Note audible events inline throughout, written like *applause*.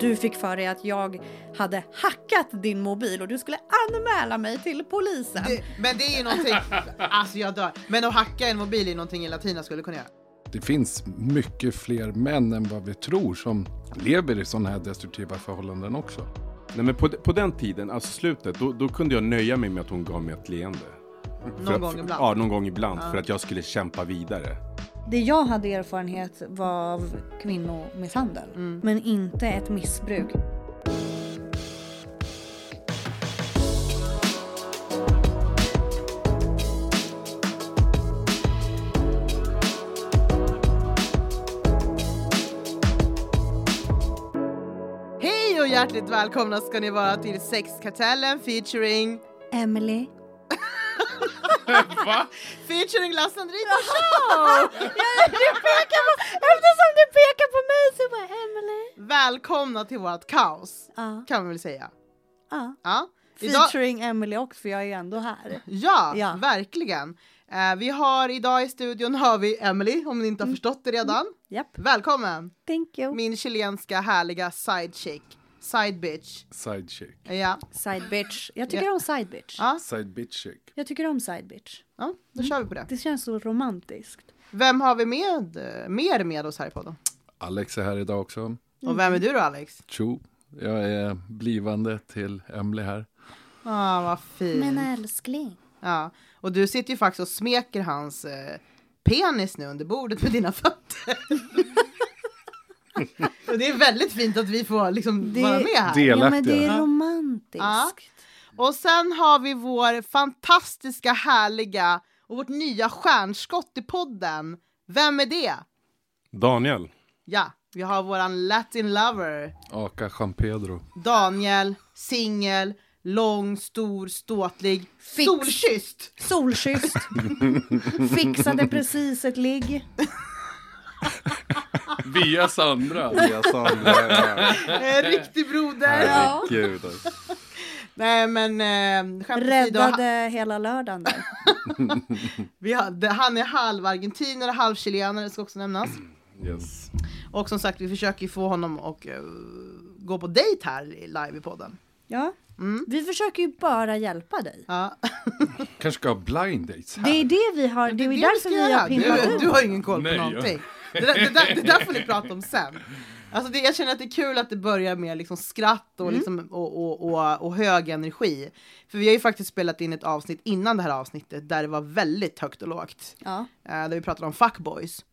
du fick för dig att jag hade hackat din mobil och du skulle anmäla mig till polisen. Det, men det är ju någonting, alltså jag dör. Men att hacka en mobil är någonting en latina skulle kunna göra. Det finns mycket fler män än vad vi tror som lever i sådana här destruktiva förhållanden också. Nej, men på, på den tiden, alltså slutet, då, då kunde jag nöja mig med att hon gav mig ett leende. Någon För att- gång ibland. Ja, någon gång ibland. För att jag skulle kämpa vidare. Det jag hade erfarenhet var av kvinnomisshandel, Mm. men inte ett missbruk. Hej och hjärtligt välkomna ska ni vara till Sexkartellen featuring Emily. Featuring La Sandrita Show! Eftersom du pekar på mig så bara Emily. Välkomna till vårt kaos, Ja, kan man väl säga. ja. Ja, idag, Featuring Emily också för jag är ju ändå här. ja, Ja. verkligen. Eh, vi har idag i studion har vi Emily, om ni inte Mm. har förstått det redan. Japp, Välkommen! thank you. Min chilenska härliga side chick, side bitch. Side chick. Ja, Side bitch. Jag tycker Ja. om side bitch. ja, Side bitch chick. Jag tycker om side bitch. ja då kör vi på det. Det känns så romantiskt. Vem har vi med, mer med oss här i podden? Alex är här idag också. Och vem är du då Alex? Tjo. Jag är blivande till Emily här. Ah, vad fint. älskling. Ja, och du sitter ju faktiskt och smeker hans eh, penis nu under bordet med dina fötter. *laughs* *laughs* och det är väldigt fint att vi får liksom Det- vara med här. Ja men det är romantiskt. Ja. Och sen har vi vår fantastiska, härliga och vårt nya stjärnskott i podden. Vem är det? Daniel. Ja, vi har våran Latin lover, Aka Champedro. Daniel, singel, lång, stor, ståtlig, Fix. solkysst. Solkysst. *laughs* Fixade precis ett ligg. *laughs* Via Sandra. Via Sandra. En riktig broder. Ja. Herregud. alltså. *laughs* Nej men eh, skämt åsido, ha- Räddade hela lördagen där. *laughs* vi har, det, han är halv argentinare, halv chilenare ska också nämnas. Yes. Och som sagt vi försöker få honom att eh, gå på dejt här i- live i podden. Ja. Mm. Vi försöker ju bara hjälpa dig. Ja. Kanske ska ha blind dates här. Det är det vi har, det är ju vi därför vi har pimpat du, ut. du har ingen koll på Nej, ja. Det där, det, där, det där får ni prata om sen. Alltså det, jag känner att det är kul att det börjar med liksom skratt och, liksom, och, och, och, och hög energi. För vi har ju faktiskt spelat in ett avsnitt innan det här avsnittet där det var väldigt högt och lågt. Ja. eh, där vi pratade om fuckboys.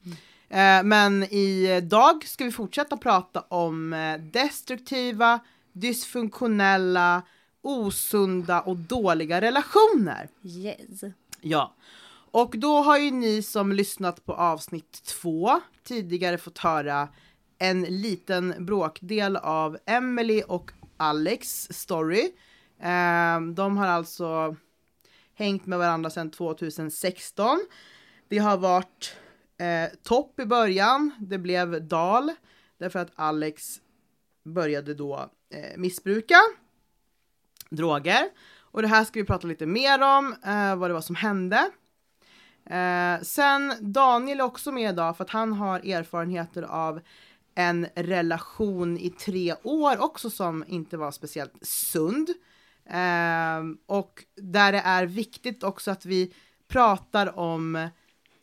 Eh, men idag ska vi fortsätta prata om eh, destruktiva, dysfunktionella, osunda och dåliga relationer. Yes. Ja. Och då har ju ni som lyssnat på avsnitt två tidigare fått höra en liten bråkdel av Emily och Alex story. Ehm, de har alltså hängt med varandra sedan 2016. Det har varit eh, topp i början, det blev dal därför att Alex började då eh, missbruka droger. Och det här ska vi prata lite mer om, eh, vad det var som hände. Eh, sen Daniel är också med idag för att han har erfarenheter av en relation i tre år också som inte var speciellt sund. Eh, och där det är viktigt också att vi pratar om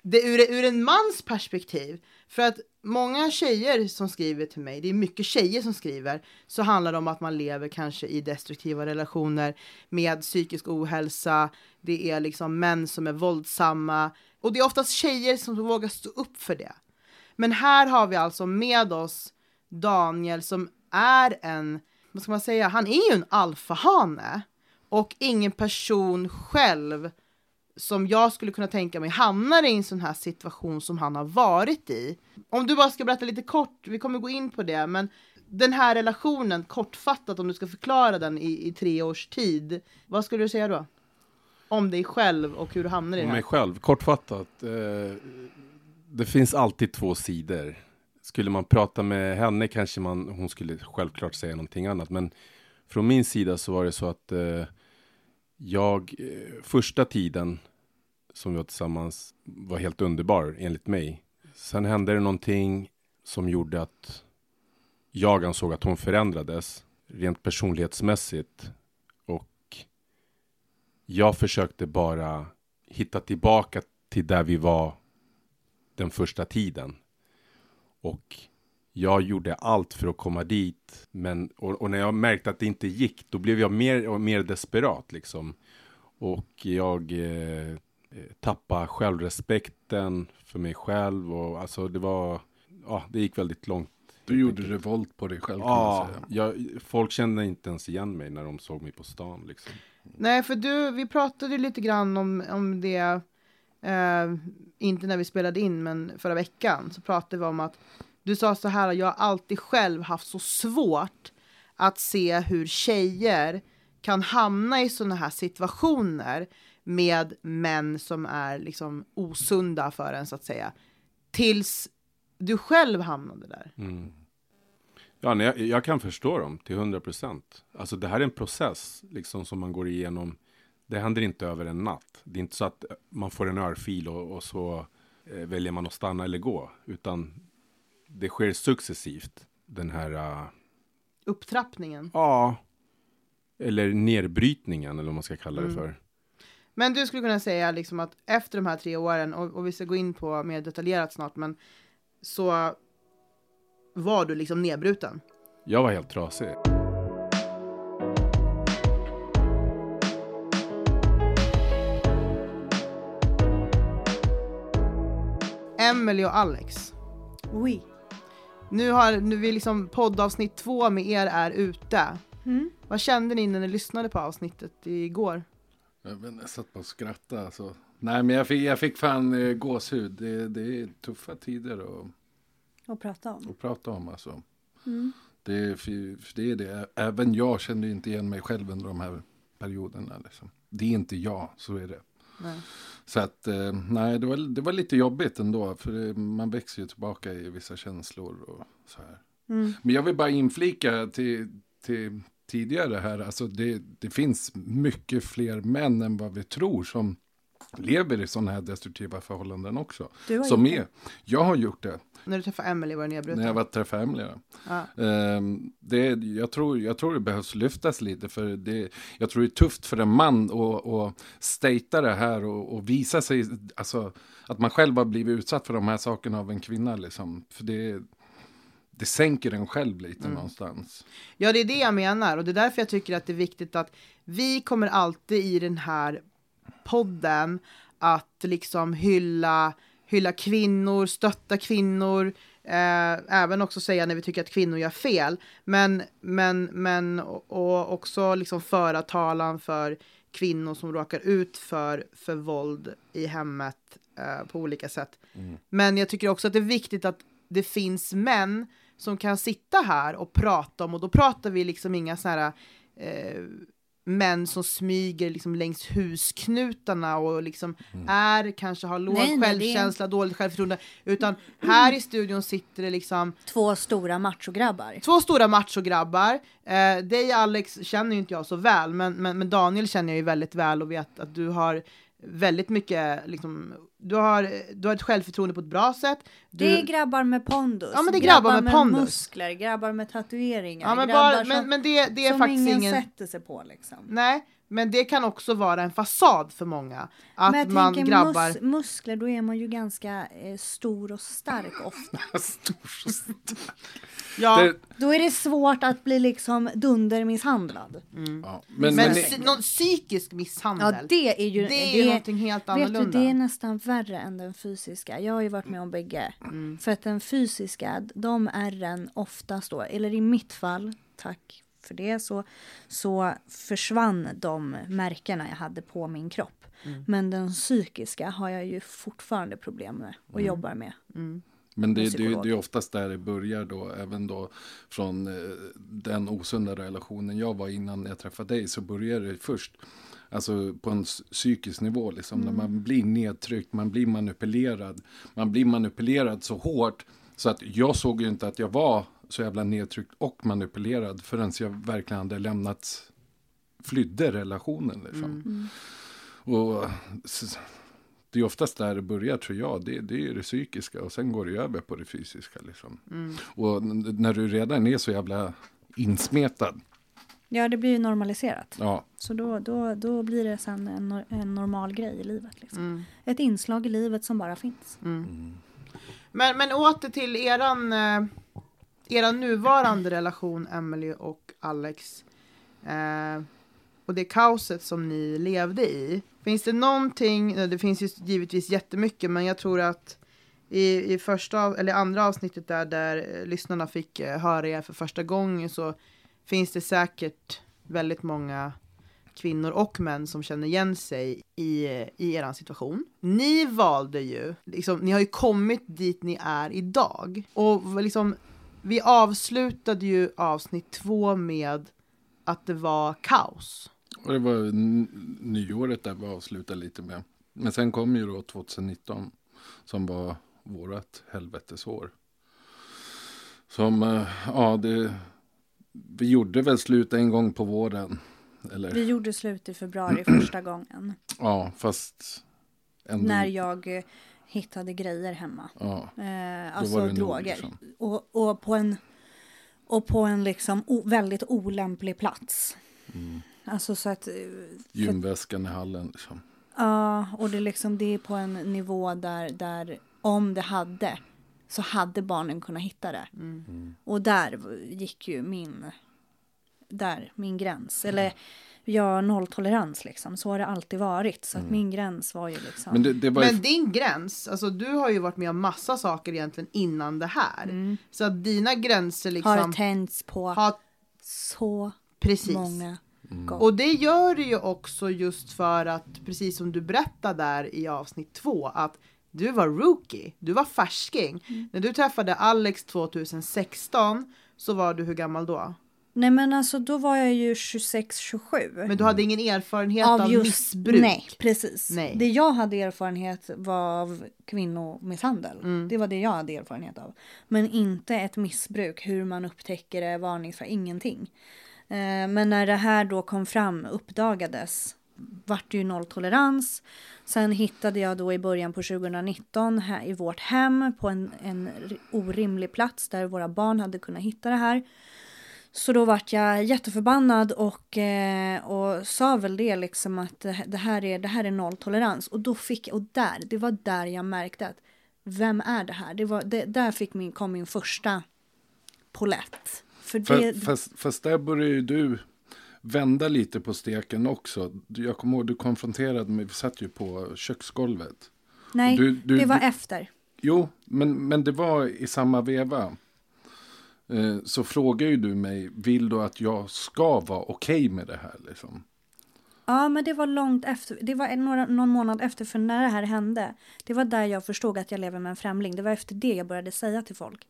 det ur, ur en mans perspektiv. För att många tjejer som skriver till mig, det är mycket tjejer som skriver, så handlar det om att man lever kanske i destruktiva relationer med psykisk ohälsa, det är liksom män som är våldsamma och det är oftast tjejer som vågar stå upp för det. Men här har vi alltså med oss Daniel som är en, vad ska man säga, han är ju en alfahane och ingen person själv som jag skulle kunna tänka mig hamnar i en sån här situation som han har varit i. Om du bara ska berätta lite kort, vi kommer gå in på det, men den här relationen kortfattat om du ska förklara den i, i tre års tid, vad skulle du säga då? Om dig själv och hur du hamnar i det Om här. mig själv, kortfattat. Eh, det finns alltid två sidor. Skulle man prata med henne kanske man, hon skulle självklart säga någonting annat. Men från min sida så var det så att eh, jag, eh, första tiden som vi var tillsammans var helt underbar enligt mig. Sen hände det någonting som gjorde att jag ansåg att hon förändrades rent personlighetsmässigt. Och jag försökte bara hitta tillbaka till där vi var den första tiden. Och jag gjorde allt för att komma dit. Men, och, och, när jag märkte att det inte gick, då blev jag mer och mer desperat liksom. Och jag eh, tappade självrespekten för mig själv. Och alltså det var, ja, det gick väldigt långt. Du gjorde revolt på dig själv kan Ja, man säga. jag, folk kände inte ens igen mig när de såg mig på stan liksom. Nej, för du, vi pratade lite grann om, om det, eh, inte när vi spelade in, men förra veckan så pratade vi om att du sa så här, jag har alltid själv haft så svårt att se hur tjejer kan hamna i sådana här situationer med män som är liksom osunda för en så att säga. Tills du själv hamnade där. Mm. Ja, nej, jag, jag kan förstå dem till 100 procent. Alltså det här är en process liksom som man går igenom. Det händer inte över en natt. Det är inte så att man får en örfil och, och så eh, väljer man att stanna eller gå. Utan det sker successivt. Den här, uh, Upptrappningen. ja, eller nedbrytningen eller vad man ska kalla det Mm. för. Men du skulle kunna säga liksom att efter de här tre åren, och, och vi ska gå in på mer detaljerat snart, men så var du liksom nedbruten. Jag var helt trasig. Emily och Alex. Oui. Nu har nu vi liksom poddavsnitt två med er är ute. Mm. Vad kände ni när ni lyssnade på avsnittet igår? Jag, jag satt bara och skrattade. Alltså. Nej, men jag fick, jag fick fan eh, gåshud. Det, det är tuffa tider att, Och prata om. att prata om. Alltså. Mm. Det, för det är det. Även jag kände inte igen mig själv under de här perioderna. Liksom. Det är inte jag, så är det. Nej. Så att, eh, nej, det var, det var lite jobbigt ändå. För man växer ju tillbaka i vissa känslor och så här. Mm. Men jag vill bara inflika till, till tidigare här. Alltså det, det finns mycket fler män än vad vi tror som lever i sådana här destruktiva förhållanden också. Du har Som gjort är. Jag har gjort det När du träffade Emily var du nedbruten? när jag var träffade Emily. ja. Ehm, det, jag, tror, jag tror det behövs lyftas lite. För det, jag tror det är tufft för en man att, att stata det här och, och visa sig. Alltså, att man själv har blivit utsatt för de här sakerna av en kvinna. Liksom. För det, det sänker en själv lite Mm. någonstans. ja, det är det jag menar och det är därför jag tycker att det är viktigt att vi kommer alltid i den här podden att liksom hylla, hylla kvinnor, stötta kvinnor, eh, även också säga när vi tycker att kvinnor gör fel, men, men, men och, och också liksom föra talan för kvinnor som råkar ut för, för våld i hemmet eh, på olika sätt. Men jag tycker också att det är viktigt att det finns män som kan sitta här och prata om, och då pratar vi liksom inga så här eh, män som smyger liksom längs husknutarna och liksom är, kanske har låg Nej, nej, det är- självkänsla, dåligt självförtroende, utan här i studion sitter det liksom Två stora machograbbar. Två stora machograbbar. Eh, dig Alex känner ju inte jag så väl, men, men, men Daniel känner jag ju väldigt väl och vet att du har väldigt mycket, liksom, du har, du har ett självförtroende på ett bra sätt. Du, Det är grabbar med pondus. Ja, men det är grabbar med pondus. muskler, grabbar med tatueringar. ja, men, grabbar bara, som, men, men det, det är som faktiskt ingen... sätter sig på liksom. Nej, men det kan också vara en fasad för många. Att men jag man tänker grabbar... mus- muskler, då är man ju ganska eh, stor och stark ofta. *laughs* *laughs* ja, Det, Då är det svårt att bli liksom dundermisshandlad. ja, men, men men, någon psykisk misshandel. Ja, det är ju... det är ju någonting helt Vet du, annorlunda. det är nästan värre än den fysiska. Jag har ju varit med om bägge. Mm. För att den fysiska, de ärren oftast då, eller i mitt fall, tack för det, så, så försvann de märkena jag hade på min kropp. Mm. Men den psykiska har jag ju fortfarande problem med och Mm. jobbar med. Men det, det, det är oftast där det börjar då, även då från eh, den osunda relationen jag var innan jag träffade dig, så börjar det först Alltså på en psykisk nivå, liksom, när man blir nedtryckt, man blir manipulerad. Man blir manipulerad så hårt så att jag såg ju inte att jag var så jävla nedtryckt och manipulerad förrän jag verkligen hade lämnat, flydde relationen. Liksom. Och s- det är oftast där det börjar tror jag. Det, det är det psykiska och sen går det över på det fysiska. Liksom. Mm. Och när du redan är så jävla insmetad. Ja, det blir ju normaliserat. Ja, Så då, då, då blir det sen en, en normal grej i livet. Liksom. Mm. Ett inslag i livet som bara finns. Men, men åter till eran, eh, era nuvarande relation, Emily och Alex. Eh, och det kaoset som ni levde i. Finns det någonting, eh, det finns ju givetvis jättemycket, men jag tror att i, i första, eller andra avsnittet där, där eh, lyssnarna fick eh, höra er för första gången så finns det säkert väldigt många kvinnor och män som känner igen sig i, i er situation. Ni valde ju, liksom, ni har ju kommit dit ni är idag. Och liksom, vi avslutade ju avsnitt två med att det var kaos. och det var nyåret där vi avslutade lite med. Men sen kom ju då 2019 som var vårat helvetesår. Som, eh, ja det, vi gjorde väl slut en gång på våren. Eller, Vi gjorde slut i februari första gången. ja fast ändå, När jag eh, hittade grejer hemma. ja, Eh, alltså droger. liksom. Och, och på en, och på en liksom o, väldigt olämplig plats. Mm. Alltså så att... eh, Gymväskan i hallen liksom. Ja, och det, liksom, det är på en nivå där, där om det hade så hade barnen kunnat hitta det. Och där gick ju min, där, min gräns. Eller ja, nolltolerans liksom. Så har det alltid varit. Så att min gräns var ju liksom... Men det, det var ju, Men din gräns, alltså du har ju varit med om massa saker egentligen innan det här. Så att dina gränser liksom har tänts på har så precis. många Mm. gånger. Och det gör det ju också just för att, precis som du berättade där i avsnitt två, att du var rookie, du var färsking. Mm. När du träffade Alex 2016 så var du hur gammal då? Nej men alltså då var jag ju 26-27. Men du hade ingen erfarenhet av, missbruk? Nej, precis. Nej. Det jag hade erfarenhet var av kvinnomisshandel. Mm. Det var det jag hade erfarenhet av. Men inte ett missbruk, hur man upptäcker det, varningsfall, ingenting. Eh, men när det här då kom fram, uppdagades, vart det ju nolltolerans. Sen hittade jag då i början på 2019 här i vårt hem på en, en orimlig plats där våra barn hade kunnat hitta det här. Så då vart jag jätteförbannad och, eh, och sa väl det liksom att det här är, det här är nolltolerans. Och då fick, och där, det var där jag märkte att vem är det här? Det var, det, där fick min, kom min första polett. För det, Fast, fast, där började ju du vända lite på steken också. Jag kommer ihåg du konfronterade mig, vi satt ju på köksgolvet. nej, du- du- det var du- efter. Jo, men, men det var i samma veva. Eh, så frågar ju du mig, vill du att jag ska vara okej med det här liksom? Ja, men det var långt efter. Det var några, någon månad efter, för när det här hände, det var där jag förstod att jag lever med en främling. Det var efter det jag började säga till folk.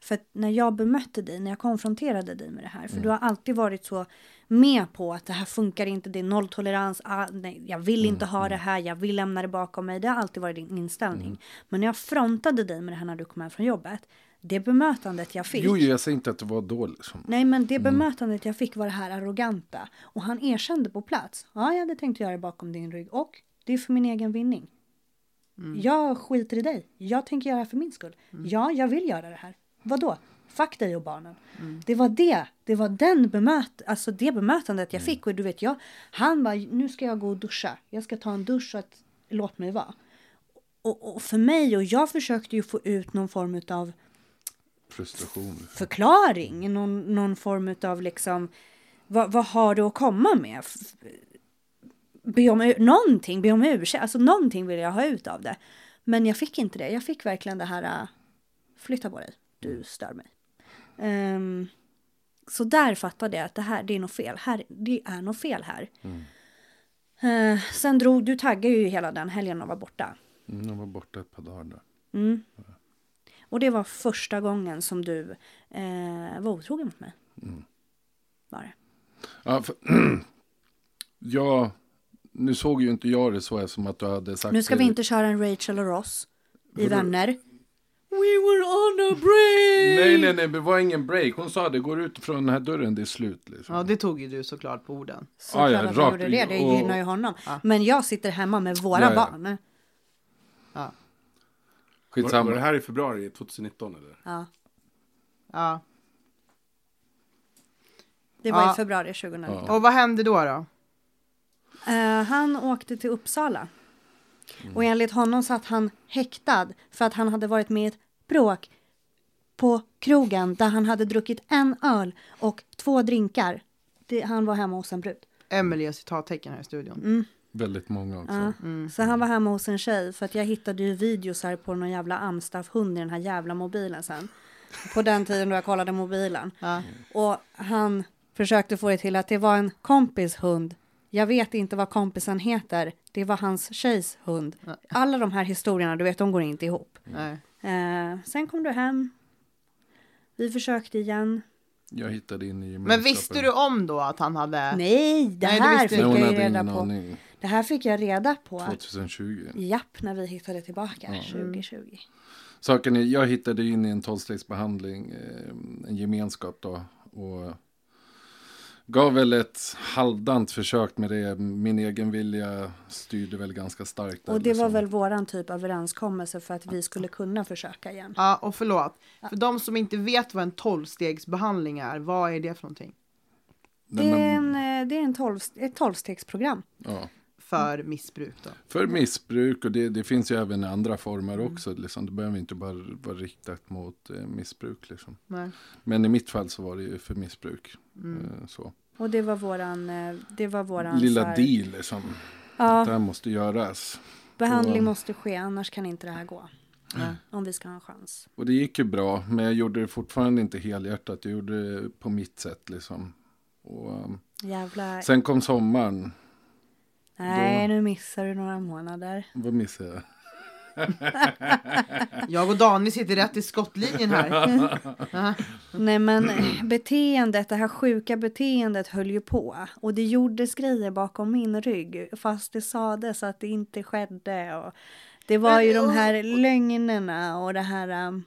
För när jag bemötte dig, när jag konfronterade dig med det här, för du har alltid varit så med på att det här funkar inte, det är nolltolerans, ah, nej, jag vill inte ha det här, jag vill lämna det bakom mig. Det har alltid varit din inställning. Men när jag frontade dig med det här när du kom hem från jobbet, det bemötandet jag fick. Jo, jag säger inte att det var då liksom. Nej, men det bemötandet jag fick var det här arroganta. Och han erkände på plats. Ja, jag hade tänkt göra det bakom din rygg. Och det är för min egen vinning. Jag skiter i dig. Jag tänker göra det för min skull. Ja, jag vill göra det här. Vadå? Fuck dig och barnen. Det var det. Det var den bemöt, alltså det bemötandet jag fick. Och du vet, jag, han bara, nu ska jag gå och duscha. Jag ska ta en dusch och att, låt mig vara. Och, och för mig, och jag försökte ju få ut någon form av Frustration. förklaring, någon, någon form av liksom, vad, vad har du att komma med? Be om någonting, be om ursäkt, alltså någonting vill jag ha ut av det. Men jag fick inte det, jag fick verkligen det här, äh, flytta på dig, du stör mig. Ehm, så där fattade jag att det här, det är något fel, här, det är något fel här. Eh, sen drog, du taggade ju hela den helgen och var borta. Mm, jag var borta ett par dagar där. Mm. Och det var första gången som du eh, var otrogen mot mig. Var det. Ja, för, *clears throat* ja, nu såg ju inte jag det så som att du hade sagt Nu ska det. vi inte köra en Rachel och Ross i? Vänner. We were on a break! Nej, nej, nej, det var ingen break. Hon sa det går ut från den här dörren, det är slut. Liksom. Ja, det tog ju du såklart på orden. Såklart Ja, ja, att jag gjorde det, det och- gynnar ju honom. Ja. Men jag sitter hemma med våra Ja, ja. barn. Ja. Skitsamma. var det här i februari 2019 eller? Ja, Ja. det var Ja. i februari 2019. Och vad hände då då? Eh, han åkte till Uppsala. Mm. Och enligt honom satt han häktad för att han hade varit med i ett bråk på krogen där han hade druckit en öl och två drinkar. Det, han var hemma hos en brud. Emily gör citattecken här i studion. Mm. Väldigt många också. Ja. Mm. Så han var hemma hos en tjej för att jag hittade ju videos här på någon jävla amstaff-hund i den här jävla mobilen sen. På den tiden då jag kollade mobilen. Ja. Och han försökte få det till att det var en kompis hund. Jag vet inte vad kompisen heter. Det var hans tjejs hund. Alla de här historierna, du vet, de går inte ihop. Nej. Eh, sen kom du hem. Vi försökte igen. Jag hittade in i Men gemenskapen. visste du om då att han hade... Nej, det Nej, här fick jag ju reda på. aning. Det här fick jag reda på. 2020. Japp, när vi hittade tillbaka Ja. 2020. Saken är, jag hittade in i en tolvstegsbehandling, eh, en gemenskap då. Och gav väl ett halvdant försök med det. Min egen vilja styrde väl ganska starkt. där, Och det var liksom. väl våran typ av överenskommelse för att vi skulle kunna försöka igen. Ja, och förlåt. För de som inte vet vad en tolvstegsbehandling är, vad är det för någonting? Det är, en, eh, det är en tolv, ett tolvstegsprogram. ja. För missbruk då? För missbruk och det, det finns ju även andra former Mm. också. Liksom. Det behöver inte bara vara riktat mot eh, missbruk. Liksom. Nej. Men i mitt fall så var det ju för missbruk. Mm. Eh, så. Och det var våran, eh, det var våran Lilla här- deal liksom. Det Ja, här måste göras. behandling Och- måste ske, annars kan inte det här gå. Nej. Om vi ska ha en chans. Och det gick ju bra, men jag gjorde det fortfarande inte helhjärtat. Jag gjorde det på mitt sätt liksom. Och, um, Jävlar. sen kom sommaren. Nej, nu missar du några månader. Vad missade jag? *laughs* Jag och Daniel sitter rätt i skottlinjen här. *laughs* Nej, men beteendet, det här sjuka beteendet höll ju på. Och det gjordes grejer bakom min rygg, fast det sades att det inte skedde. Och det var ju de här lögnerna och det här... um,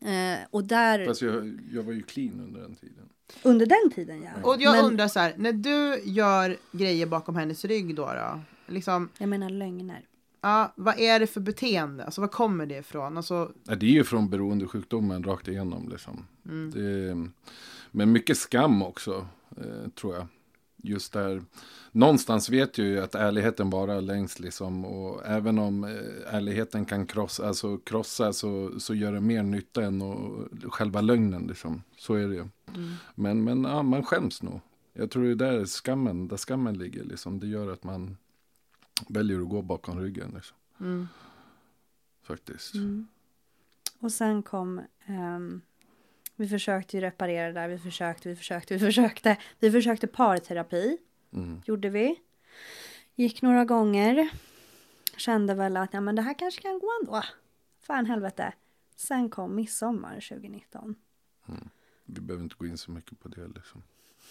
Eh, och där, Fast jag, jag var ju clean under den tiden. under den tiden ja. Och jag Men- undrar så här, när du gör grejer bakom hennes rygg då, då liksom, Jag menar lögner. Ja, vad är det för beteende? Alltså vad kommer det ifrån? Alltså, Ja, det är ju från beroendesjukdomen rakt igenom liksom. Det, men mycket skam också, eh, tror jag. Just där, någonstans vet ju att ärligheten varar längst liksom. Och även om eh, ärligheten kan krossa, alltså krossa så, så gör det mer nytta än och, själva lögnen liksom. Så är det ju. Men, men ja, man skäms nog. Jag tror det är där skammen, där skammen ligger liksom. Det gör att man väljer att gå bakom ryggen liksom. mm. Faktiskt. Mm. Och sen kom, ehm, vi försökte ju reparera det där, vi försökte, vi försökte, vi försökte. Vi försökte parterapi, Mm. gjorde vi. Gick några gånger. Kände väl att ja, men det här kanske kan gå ändå. Fan helvete. Sen kom midsommar 2019. Vi behöver inte gå in så mycket på det liksom.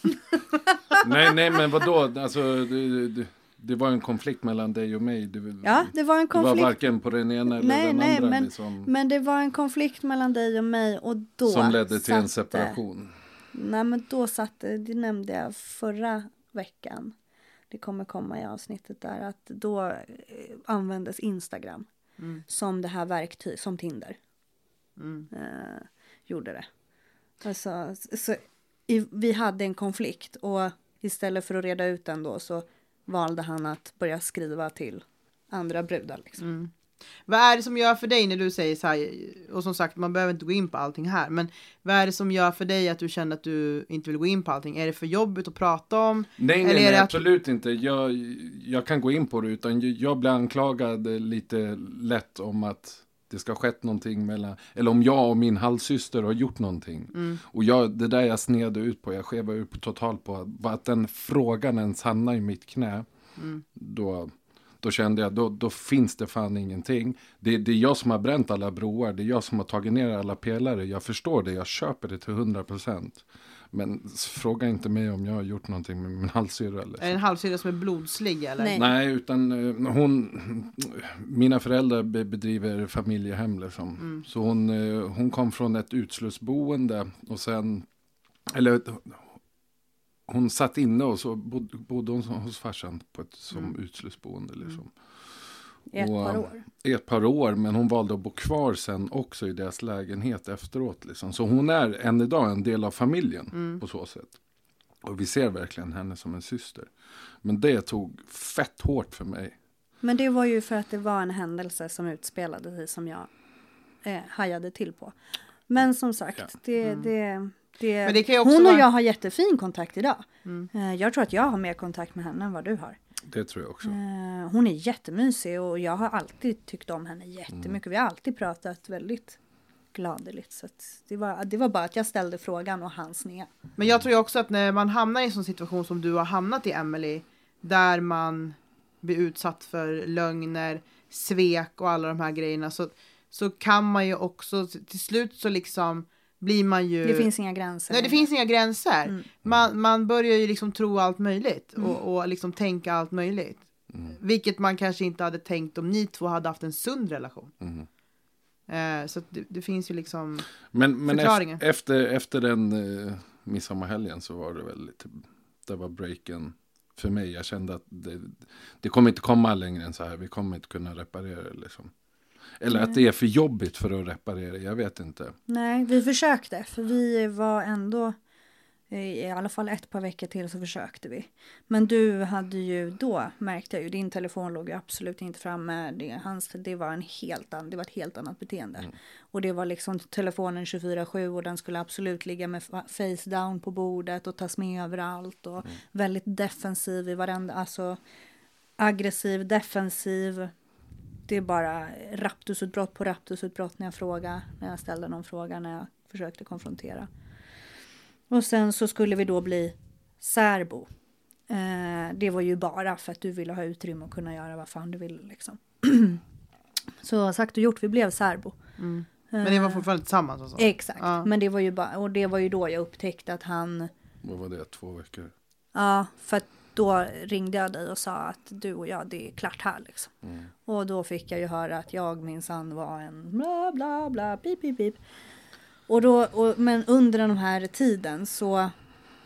*laughs* nej, nej, men vadå? Alltså, det, det, det var en konflikt mellan dig och mig. Det, Ja, det var en det var konflikt. varken på den ena eller Nej, den nej, andra. men- liksom, Men det var en konflikt mellan dig och mig och då som ledde till en satte- separation. Nej men då satte, det nämnde jag förra veckan. Det kommer komma i avsnittet där att då eh, användes Instagram Mm. som det här verktyg, som Tinder Mm. eh, gjorde det. Alltså, så, i, vi hade en konflikt och istället för att reda ut den då så valde han att börja skriva till andra brudar. Liksom. Mm. Vad är det som gör för dig när du säger så här, och som sagt man behöver inte gå in på allting här, men vad är det som gör för dig att du känner att du inte vill gå in på allting? Är det för jobbigt att prata om? Nej, Eller nej, nej att- absolut inte. Jag, jag kan gå in på det, utan jag- jag blir anklagad lite lätt om att det ska ha skett någonting mellan, eller om jag och min halvsyster har gjort någonting. Mm. Och jag, det där jag sned ut på, jag skevade ut totalt på, att- att den frågan ens hamnar i mitt knä, Mm. då, då kände jag, då, då finns det fan ingenting. Det, det är jag som har bränt alla broar, det är jag som har tagit ner alla pelare, jag förstår det, jag köper det till 100%. Men fråga inte mig om jag har gjort någonting med min halvsyrra. Eller Är det en halvsyrra som är blodslig eller? Nej. Nej, utan eh, hon, mina föräldrar be, bedriver familjehem liksom. Mm. Så hon, eh, hon kom från ett utslussboende och sen, eller hon satt inne och så bod, bodde hon hos farsan på ett som Mm. utslussboende liksom. I ett Och, par år. I ett par år, men hon valde att bo kvar sen också i deras lägenhet efteråt. Liksom. Så hon är än idag en del av familjen Mm. på så sätt. Och vi ser verkligen henne som en syster. Men det tog fett hårt för mig. Men det var ju för att det var en händelse som utspelade sig som jag eh, hajade till på. Men som sagt, Ja. det, det, det, Men det också hon och vara- jag har jättefin kontakt idag. Mm. Eh, jag tror att jag har mer kontakt med henne än vad du har. Det tror jag också. Eh, hon är jättemysig och jag har alltid tyckt om henne jättemycket. Vi har alltid pratat väldigt gladeligt. Så att det, var, det var bara att jag ställde frågan och han sned. Men jag tror ju också att när man hamnar i en sån situation som du har hamnat i Emily där man blir utsatt för lögner, svek och alla de här grejerna så, så kan man ju också till slut så liksom blir man ju... Det finns inga gränser. Nej, det finns inga gränser. Mm. Man, man börjar ju liksom tro allt möjligt och, och liksom tänka allt möjligt. Mm. Vilket man kanske inte hade tänkt om ni två hade haft en sund relation. Mm. Eh, så det, det finns ju liksom... Men, men Förklaringen. efter, efter, efter den eh, midsommarhelgen så var det väl lite, det var breaken för mig. Jag kände att det, det kommer inte komma längre än så här. Vi kommer inte kunna reparera det liksom. Eller att det är för jobbigt för att reparera, jag vet inte. Nej, vi försökte. För vi var ändå, eh, i alla fall ett par veckor till så försökte vi. Men du hade ju då, märkte jag ju, din telefon låg ju absolut inte framme. Det, hans, det, var, en helt an, det var ett helt annat beteende. Och det var liksom telefonen 24-7 och den skulle absolut ligga med fa- face down på bordet och tas med överallt. Och väldigt defensiv i varenda, alltså aggressiv, defensiv. Det är bara raptusutbrott på raptusutbrott när jag frågar, när jag ställde någon fråga, när jag försökte konfrontera. Och sen så skulle vi då bli särbo. Eh, det var ju bara för att du ville ha utrymme och kunna göra vad fan du ville liksom. *clears throat* så sagt och gjort, vi blev särbo. Men ni var fortfarande tillsammans och så? Exakt, Ja. men det var ju bara, och det var ju då jag upptäckte att han, Vad var det, två veckor? ja, för att då ringde jag dig och sa att du och jag, det är klart här liksom. Och då fick jag ju höra att jag minsann var en bla bla bla, pip pip pip. Och då, och, men under den här tiden så,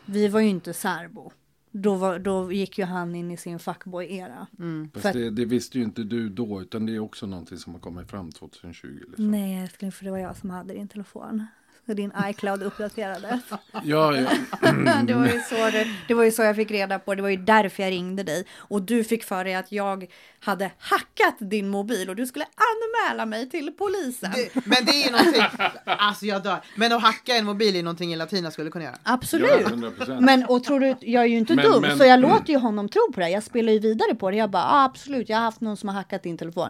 vi var ju inte särbo. Då, var, då gick ju han in i sin fuckboy-era. Fast För att- det, det visste ju inte du då, utan det är också någonting som har kommit fram 2020. Liksom. Nej älskling, för det var jag som hade din telefon. Så din iCloud uppdaterades. *laughs* Ja, ja. *laughs* det, var ju så det, det var ju så jag fick reda på, det var ju därför jag ringde dig. Och du fick för dig att jag hade hackat din mobil och du skulle anmäla mig till polisen. Det, men det är ju någonting, alltså jag dör. Men att hacka en mobil är någonting Latina skulle kunna göra. Absolut. Ja, 100%. Men och tror du, jag är ju inte Men- dum men- så jag låter ju honom tro på det. Jag spelar ju vidare på det. Jag bara ah, absolut, jag har haft någon som har hackat din telefon.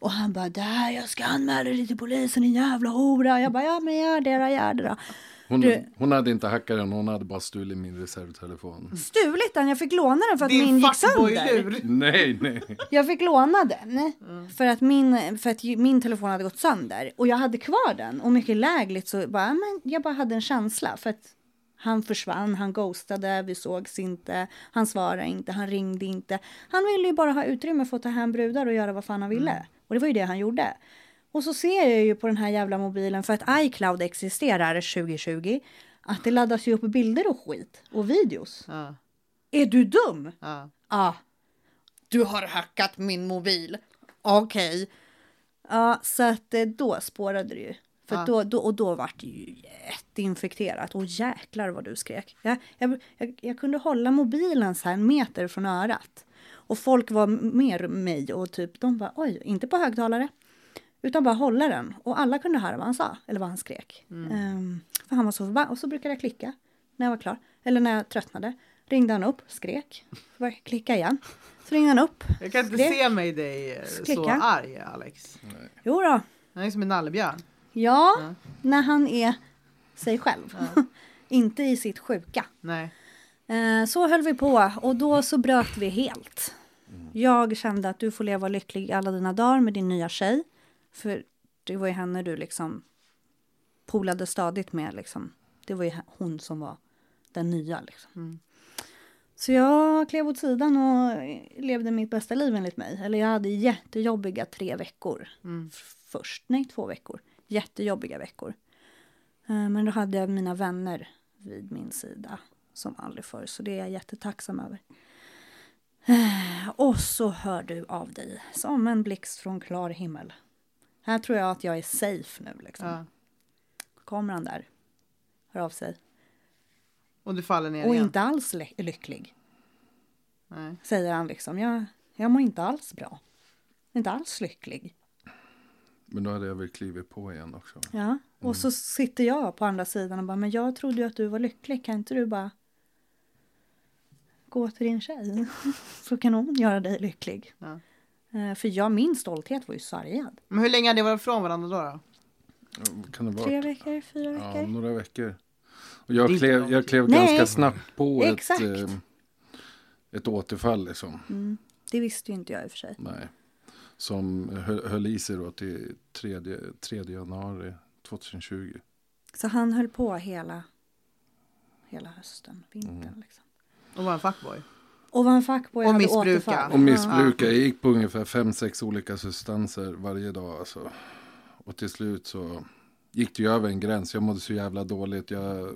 Och han bara där jag ska anmäla dig till polisen din jävla hora. Jag bara ja men gör det då, det då. Hon, Du- hon hade inte hackat den, hon hade bara stulit min reservtelefon. Stulit den, jag fick låna den för att min Din gick sönder. Nej, nej. Jag fick låna den för, att min, för att min telefon hade gått sönder. Och jag hade kvar den. Och mycket lägligt så bara, men jag bara hade en känsla. För att han försvann, han ghostade, vi sågs inte, han svarade inte, han ringde inte. Han ville ju bara ha utrymme för att ta hem brudar och göra vad fan han ville. Och det var ju det han gjorde. Och så ser jag ju på den här jävla mobilen, för att iCloud existerar 2020, att det laddas ju upp bilder och skit och videos. Ja, Är du dum? ja. Ja. Du har hackat min mobil. Okej. Ja, så att eh, då spårade det ju. För Ja. då, då, och då var det ju jätteinfekterat. Och jäklar vad du skrek. Jag, jag, jag, jag kunde hålla mobilen så här en meter från örat. Och folk var mer mig och typ de bara oj, inte på högtalare. Utan bara hålla den. Och alla kunde höra vad han sa. Eller vad han skrek. Ehm, för han var så förbannad. Och så brukade jag klicka. När jag var klar. Eller när jag tröttnade. Ringde han upp, skrek. Så började jag klicka igen. Så ringde han upp. Jag kan inte skrek. se mig dig eh, så arg Alex. Jo då. Han är som en nallebjörn. Ja, Ja. när han är sig själv. *laughs* Inte i sitt sjuka. Nej. Eh, så höll vi på och då så bröt vi helt. Jag kände att du får leva lycklig alla dina dagar med din nya tjej. För det var ju henne du liksom polade stadigt med liksom. Det var ju hon som var den nya liksom. Så jag klev åt sidan och levde mitt bästa liv enligt mig. Eller jag hade jättejobbiga tre veckor f- först. Nej, två veckor. Jättejobbiga veckor. Eh, Men då hade jag mina vänner vid min sida som aldrig förr. Så det är jag jättetacksam över. Och så hör du av dig som en blixt från klar himmel. Här tror jag att jag är safe nu liksom. Ja. Kommer han där, hör av sig. Och du faller ner Och igen. inte alls ly- lycklig, Nej. säger han liksom. Jag, jag mår inte alls bra. Inte alls lycklig. Men då hade jag väl klivit på igen också. Ja, och så sitter jag på andra sidan och bara, men jag trodde ju att du var lycklig. Kan inte du bara gå till din tjej? *laughs* Så kan hon göra dig lycklig. Ja. Eh, För jag, min stolthet var ju sargad. Men hur länge har ni varit ifrån varandra då? då? Ja, Kan det vara? Tre veckor, fyra Ja, veckor. några veckor. Och jag klev, jag klev Nej. ganska snabbt på ett, Exakt. eh, ett återfall liksom. Mm, det visste ju inte jag i och för sig. Nej. Som höll, höll i sig då till 3, 3 januari 2020. Så han höll på hela, hela hösten, vintern Mm. liksom. Och var en fuckboy? Och var en fuckboy Och missbruka. Och missbruka. Jag gick på ungefär 5-6 olika substanser varje dag. Alltså. Och till slut så gick det ju över en gräns. Jag mådde så jävla dåligt. Jag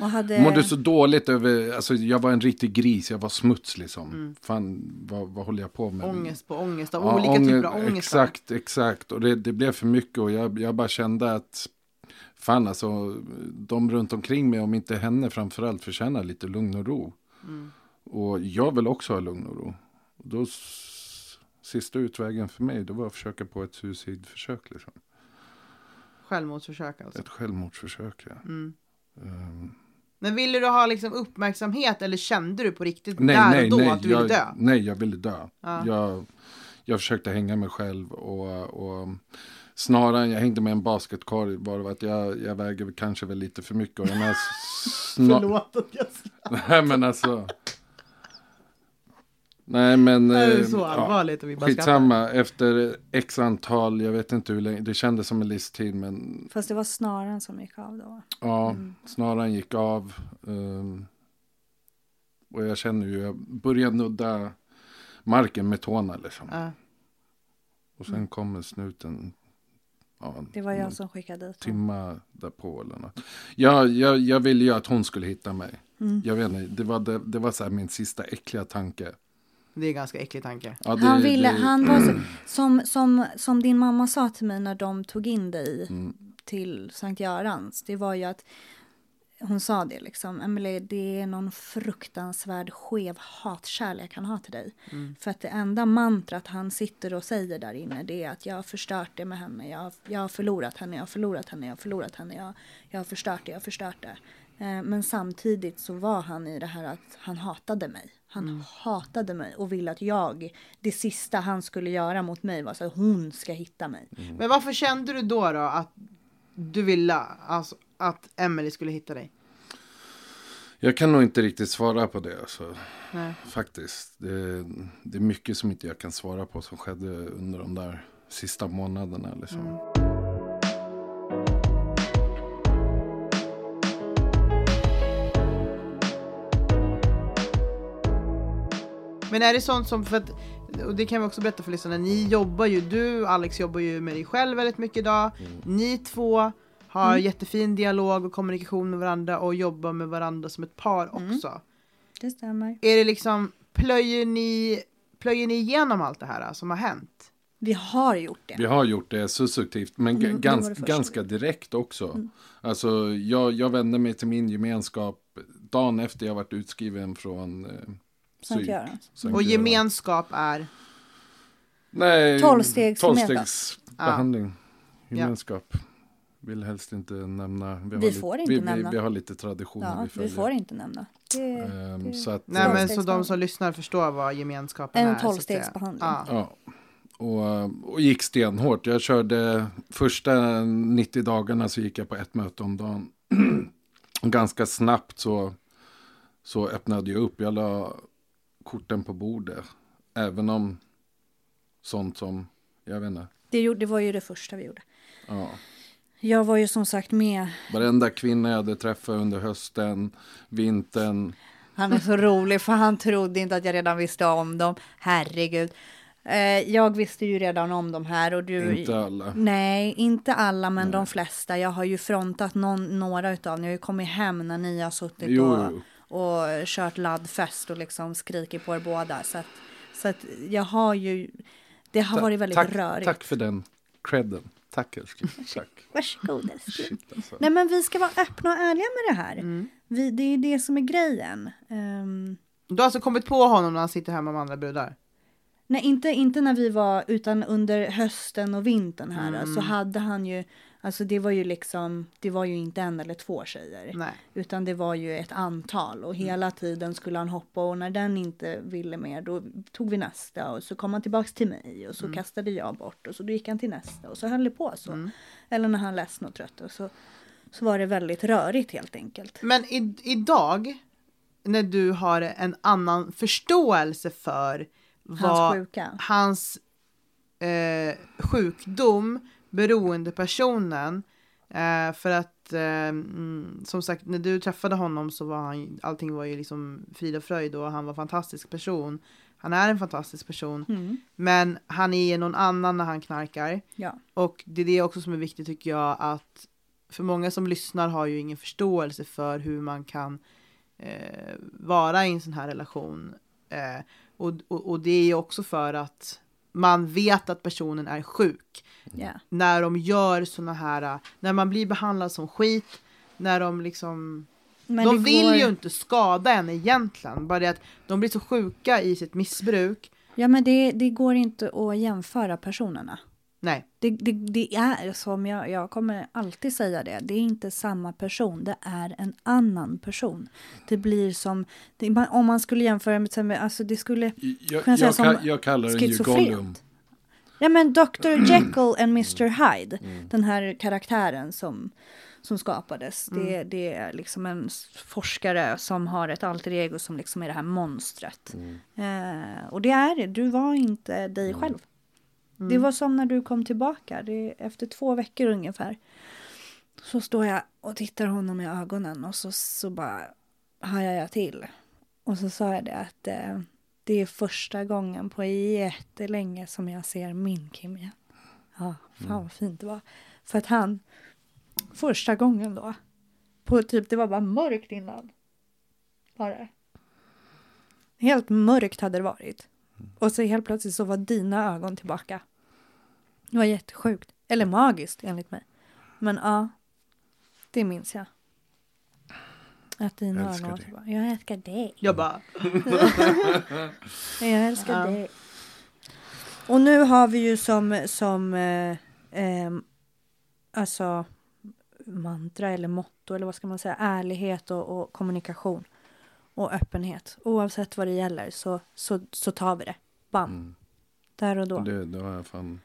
Och hade... mådde så dåligt över, alltså jag var en riktig gris. Jag var smuts liksom. Mm. Fan, vad, vad håller jag på med? Ångest på ångest av Ja, olika ånge- typer av ångest. Exakt, exakt. Och det, det blev för mycket och jag, jag bara kände att fan alltså, de runt omkring mig, om inte henne framförallt, förtjänar lite lugn och ro. Mm. Och jag vill också ha lugn och ro. Då sista utvägen för mig, det var att försöka på ett suicidförsök. Liksom. Självmordsförsök alltså. Ett självmordsförsök, ja. Mm. Ehm, Men ville du ha liksom uppmärksamhet eller kände du på riktigt nej, där nej, och då nej. att du ville jag, dö? Nej, jag ville dö. Ja. Jag, jag försökte hänga mig själv och, och snaran, jag hängde med en basketkorg, var det att jag, jag väger kanske väl lite för mycket. Och den här sna- Förlåt att jag Nej men alltså. Nej men. Det är eh, så ja, allvarligt och vi bara skrattar. Skitsamma, efter x antal, jag vet inte hur länge, det kändes som en livstid men Fast det var snaran som gick av då. ja, Mm. snaran gick av. ehm, och jag känner ju, jag börjar nudda marken med tårna liksom. Ja. Och sen kommer snuten. Ja, Det var jag som skickade dit. Timma därpå eller något. Jag, jag, jag ville ju att hon skulle hitta mig. Mm. Jag vet inte, det var, det, det var så här min sista äckliga tanke. Det är en ganska äcklig tanke. Ja, det- Han ville, det- han var så, som, som, som din mamma sa till mig när de tog in dig Mm. till Sankt Görans. Det var ju att hon sa det liksom. Emelie, det är någon fruktansvärd skev hatkärlek han har till dig. Mm. För att det enda mantrat han sitter och säger där inne det är att jag har förstört det med henne. Jag, har- jag har förlorat henne, jag har förlorat henne, jag har förlorat henne. Jag, jag har förstört det, jag har förstört det. Eh, men samtidigt så var han i det här att han hatade mig. Han Mm. hatade mig och ville att jag, det sista han skulle göra mot mig var så att hon ska hitta mig. Men varför kände du då, då att du ville alltså, att Emily skulle hitta dig? Jag kan nog inte riktigt svara på det. Alltså. Nej. Faktiskt. Det, det är mycket som inte jag kan svara på som skedde under de där sista månaderna. Liksom. Mm. Men är det sånt som, för att, och det kan vi också berätta för lyssnarna, ni jobbar ju, du Alex jobbar ju med dig själv väldigt mycket idag. Ni två har jättefin dialog och kommunikation med varandra och jobbar med varandra som ett par också. Det stämmer. Är det liksom, plöjer ni, plöjer ni igenom allt det här som har hänt? Vi har gjort det. Vi har gjort det successivt, men Mm, gans, ganska direkt också. Alltså, jag, jag vände mig till min gemenskap dagen efter jag varit utskriven från eh, Sankt. Sankt Och Göran. gemenskap är? Nej, Tolvstegs tolvstegsbehandling. Gemenskap. Vill helst inte nämna. Vi har får lite, inte vi, nämna. Vi, vi har lite traditioner Ja, vi vi får inte nämna. Det, Ehm, det- så att, Nej men så de som lyssnar förstår vad gemenskapen En är. säga. tolvstegsbehandling. Ja. Ja. Och, och gick stenhårt. Jag körde första 90 dagarna så gick jag på ett möte om dagen. och *clears throat* ganska snabbt så, så öppnade jag upp. Jag la korten på bordet. Även om sånt som, jag vet inte. Det, gjorde, det var ju det första vi gjorde. Ja. Jag var ju som sagt med. Varenda kvinna jag hade träffat under hösten, vintern. Han är så rolig för han trodde inte att jag redan visste om dem. Herregud. Eh, jag visste ju redan om de här och du. Inte alla. Nej, inte alla men de flesta. Jag har ju frontat någon, några utav dem. Jag har ju kommit hem när ni har suttit Jo, och, jo. Och kört laddfest och liksom skrikit på er båda. Så att, så att jag har ju, det har varit väldigt tack, rörigt. Tack för den credden. Tack älskling. Tack. *laughs* Varsågod älskling. Shit, alltså. Nej men vi ska vara öppna och ärliga med det här. Mm. Vi, det är det som är grejen. Ehm, Du har alltså kommit på honom när han sitter hemma med andra brudar? nej, inte, inte när vi var, utan under hösten och vintern här. Mm. Så hade han ju, alltså det var ju liksom, det var ju inte en eller två tjejer. Nej. Utan det var ju ett antal och hela tiden skulle han hoppa och när den inte ville mer då tog vi nästa och så kom han tillbaks till mig och så kastade jag bort och så då gick han till nästa och så höll det på så. Eller när han ledsen och trött och så, så var det väldigt rörigt helt enkelt. Men i, idag, när du har en annan förståelse för Hans vad sjuka. hans eh, sjukdom, beroendepersonen, eh, för att eh, mm, som sagt när du träffade honom så var han, allting var ju liksom frid och fröjd och han var en fantastisk person. Han är en fantastisk person, Mm. men han är någon annan när han knarkar. Ja. Och det är det också som är viktigt tycker jag att för många som lyssnar har ju ingen förståelse för hur man kan eh, vara i en sån här relation. Eh, och, och, och det är ju också för att man vet att personen är sjuk. Ja. När de gör såna här, när man blir behandlad som skit, när de liksom Men de vill går- ju inte skada en egentligen, bara det att de blir så sjuka i sitt missbruk. Ja men det, det går inte att jämföra personerna. Nej, Det, det, det är som jag, jag kommer alltid säga det. Det är inte samma person. Det är en annan person. Det blir som det, om man skulle jämföra med, alltså det skulle. Jag, jag säga jag, som jag kallar den ju? Gollum. Ja men Dr Jekyll and Mr Hyde. Mm. Den här karaktären som som skapades. Mm. Det, det är liksom en forskare som har ett alter ego som liksom är det här monstret. Mm. Eh, och det är det. Du var inte dig själv. Det var som när du kom tillbaka. Det, efter två veckor ungefär. Så står jag och tittar honom i ögonen och så, så bara hajar jag till. Och så sa jag det att eh, det är första gången på jättelänge som jag ser min Kim igen. Ja, fan vad fint det var. För att han, första gången då, på typ, det var bara mörkt innan. Bara. Helt mörkt hade det varit. Och så helt plötsligt så var dina ögon tillbaka. Det var jättesjukt. Eller magiskt enligt mig. Men ja, det minns jag. Att dina Jag ögon älskar var dig. tillbaka. Jag älskar dig. jag bara *laughs* Jag älskar Ja. dig. Och nu har vi ju som, som eh, ehm, alltså mantra eller motto eller vad ska man säga, ärlighet och, och kommunikation och öppenhet. Oavsett vad det gäller så, så, så tar vi det. Bam. Mm. Där och då. Det, det har jag fan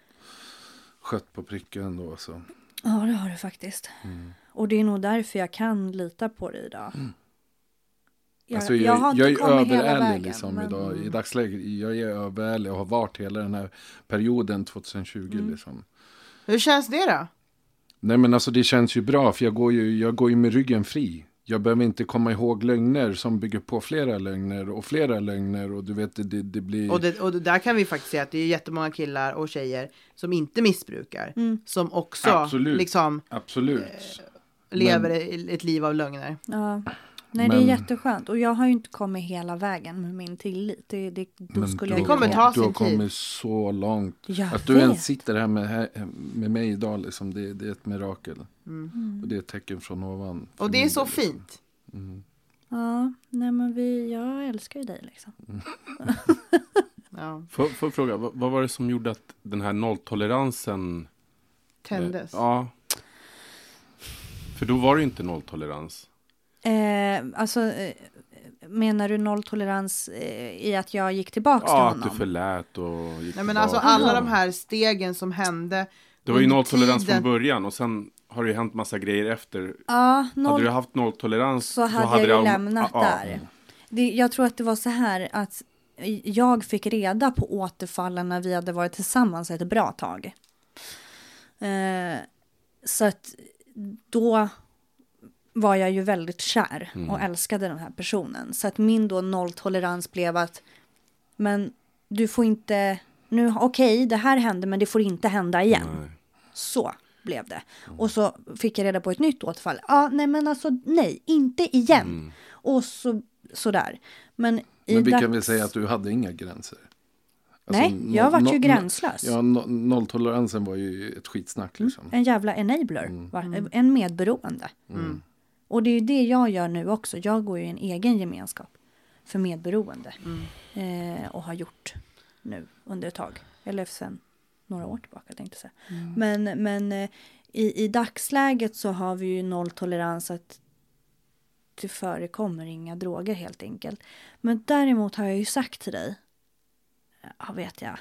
skött på pricken ändå. Så. Ja, det har du faktiskt. Mm. Och det är nog därför jag kan lita på dig idag. Jag, Alltså, jag, har inte jag är kommit hela överärlig vägen. liksom men- idag. I dagsläget, jag är överärlig och har varit hela den här perioden 2020 Mm. liksom. Hur känns det då? Nej men alltså det känns ju bra för jag går ju, jag går ju med ryggen fri. Jag behöver inte komma ihåg lögner som bygger på flera lögner och flera lögner och du vet det, det, det blir... Och, det, och det där kan vi faktiskt säga att det är jättemånga killar och tjejer som inte missbrukar. Mm. Som också Absolut. liksom Absolut. lever i- ett liv av lögner. Ja. Nej, det Men- är jätteskönt. Och jag har ju inte kommit hela vägen med min tillit. Det, det, då skulle du, jag Det kommer ta du har sin tid. kommit så långt. Jag Att du vet. ens sitter här med, här med mig idag, liksom, det, det är ett mirakel. Mm. Och det är ett tecken från ovan. Och det är så del, liksom. fint. Mm. Ja, nej men vi, jag älskar ju dig liksom. *laughs* Ja. Får, får jag fråga, vad, vad var det som gjorde att den här nolltoleransen... Tändes. Eh, ja. För då var det ju inte nolltolerans. Eh, alltså, eh, menar du nolltolerans eh, i att jag gick tillbaka till Ja, att honom? du förlät och gick Nej men tillbaka. alltså alla de här stegen som hände. Det var ju nolltolerans tiden- från början och sen har det ju hänt massa grejer efter. Ja, noll, Hade du haft nolltolerans så hade jag det ju am- lämnat ja, där. Det, jag tror att det var så här att jag fick reda på återfallen när vi hade varit tillsammans ett bra tag. Eh, så att då var jag ju väldigt kär och älskade den här personen. Så att min då nolltolerans blev att men du får inte, nu okej det här hände men det får inte hända igen. Nej. Så blev det. Och så fick jag reda på ett nytt återfall. Ja, nej men alltså nej, inte igen. Och så sådär. Men, i Men vi kan dags- väl säga att du hade inga gränser. Alltså, Nej, no- jag vart no- ju no- gränslös. Ja, no, nolltoleransen var ju ett skitsnack liksom. En jävla enabler, var, en medberoende. Mm. Och det är det jag gör nu också. Jag går ju i en egen gemenskap för medberoende. Eh, och har gjort nu under ett tag. Eller sen några år tillbaka tänkte jag säga. Men, men eh, i, i dagsläget så har vi ju nolltolerans att det förekommer inga droger helt enkelt. Men däremot har jag ju sagt till dig, ja vet jag,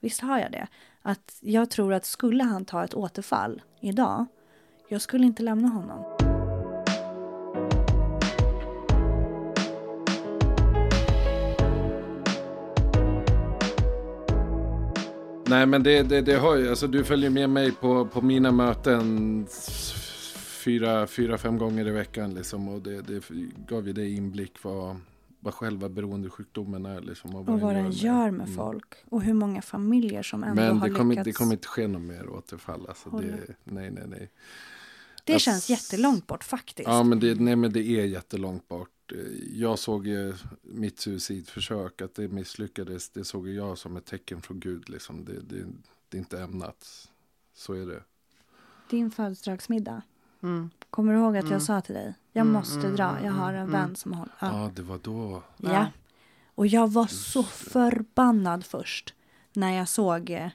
visst har jag det, att jag tror att skulle han ta ett återfall idag, jag skulle inte lämna honom. Nej men det, det, det har ju, alltså du följer med mig på, på mina möten fyra, fyra, fem gånger i veckan liksom. Och det, det gav ju dig inblick vad, vad själva beroendesjukdomen är liksom. Och Och vad den gör med Mm. folk. Och hur många familjer som ändå Men har det lyckats. det kommer inte ske något mer återfall. Alltså, det, nej, nej, nej. Det Ass- känns jättelångt bort faktiskt. Ja, men det, nej, men det är jättelångt bort. Eh, Jag såg ju mitt suicidförsök, att det misslyckades. Det såg jag som ett tecken från Gud. Liksom. Det, det, det är inte ämnat. Så är det. Din födelsedagsmiddag. Mm. Kommer du ihåg att Mm. jag sa till dig? Jag Mm, måste mm, dra. mm, Jag har en mm, vän mm. som har... Ja, Ja. det var då. ja. Och jag var så förbannad först. När jag såg eh,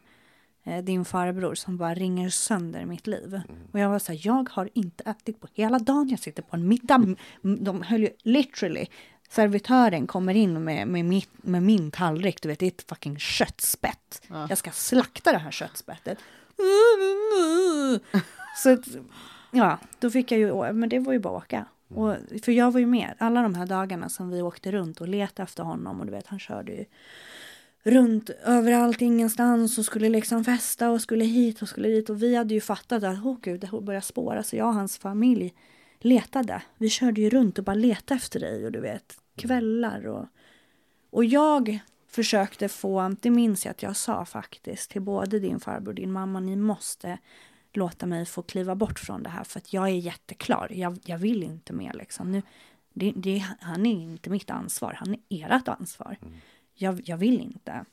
din farbror som bara ringer sönder mitt liv. Mm. Och jag var så här, jag har inte ätit på hela dagen. Jag sitter på en middag. De höll ju literally. Servitören kommer in med, med, mitt, med min tallrik. Du vet, det är ett fucking köttspett. Ja. Jag ska slakta det här köttspettet. Så att, ja, då fick jag ju, men det var ju bara att åka. Och, för jag var ju med alla de här dagarna som vi åkte runt och letade efter honom. Och du vet, han körde ju runt överallt, ingenstans och skulle liksom festa och skulle hit och skulle dit. Och vi hade ju fattat att, åh gud, det börjar spåra. Så jag och hans familj letade. Vi körde ju runt och bara letade efter dig och du vet, kvällar och... Och jag försökte få, det minns jag att jag sa faktiskt till både din farbror och din mamma, ni måste låta mig få kliva bort från det här för att jag är jätteklar. Jag, jag vill inte mer liksom. Nu, det, det, han är inte mitt ansvar, han är ert ansvar. Mm. Jag, jag vill inte.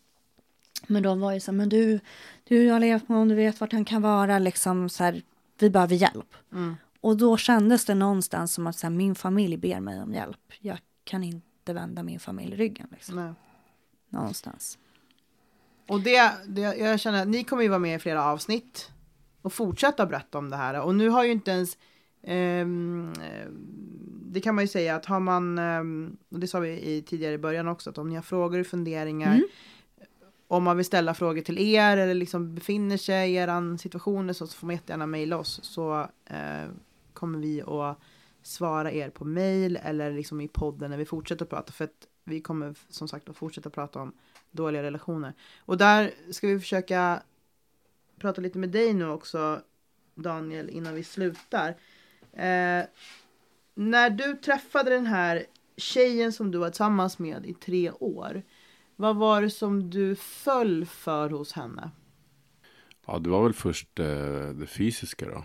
Men då var det så, men du, du har levt med honom, du vet vart han kan vara, liksom så här, vi behöver hjälp. Mm. Och då kändes det någonstans som att så här, min familj ber mig om hjälp. Jag kan inte vända min familj ryggen. Liksom. Nej. Någonstans. Och det, det, jag känner att ni kommer ju vara med i flera avsnitt och fortsätta berätta om det här. Och nu har ju inte ens, det kan man ju säga att har man, ehm, och det sa vi i tidigare i början också, att om ni har frågor och funderingar, Mm. om man vill ställa frågor till er eller liksom befinner sig i eran situation så får man jättegärna mejla oss så eh, kommer vi att svara er på mejl eller liksom i podden när vi fortsätter prata för att vi kommer som sagt att fortsätta prata om dåliga relationer. Och där ska vi försöka prata lite med dig nu också Daniel innan vi slutar. Eh, när du träffade den här tjejen som du var tillsammans med i tre år. Vad var det som du föll för hos henne? Ja, det var väl först eh, det fysiska då.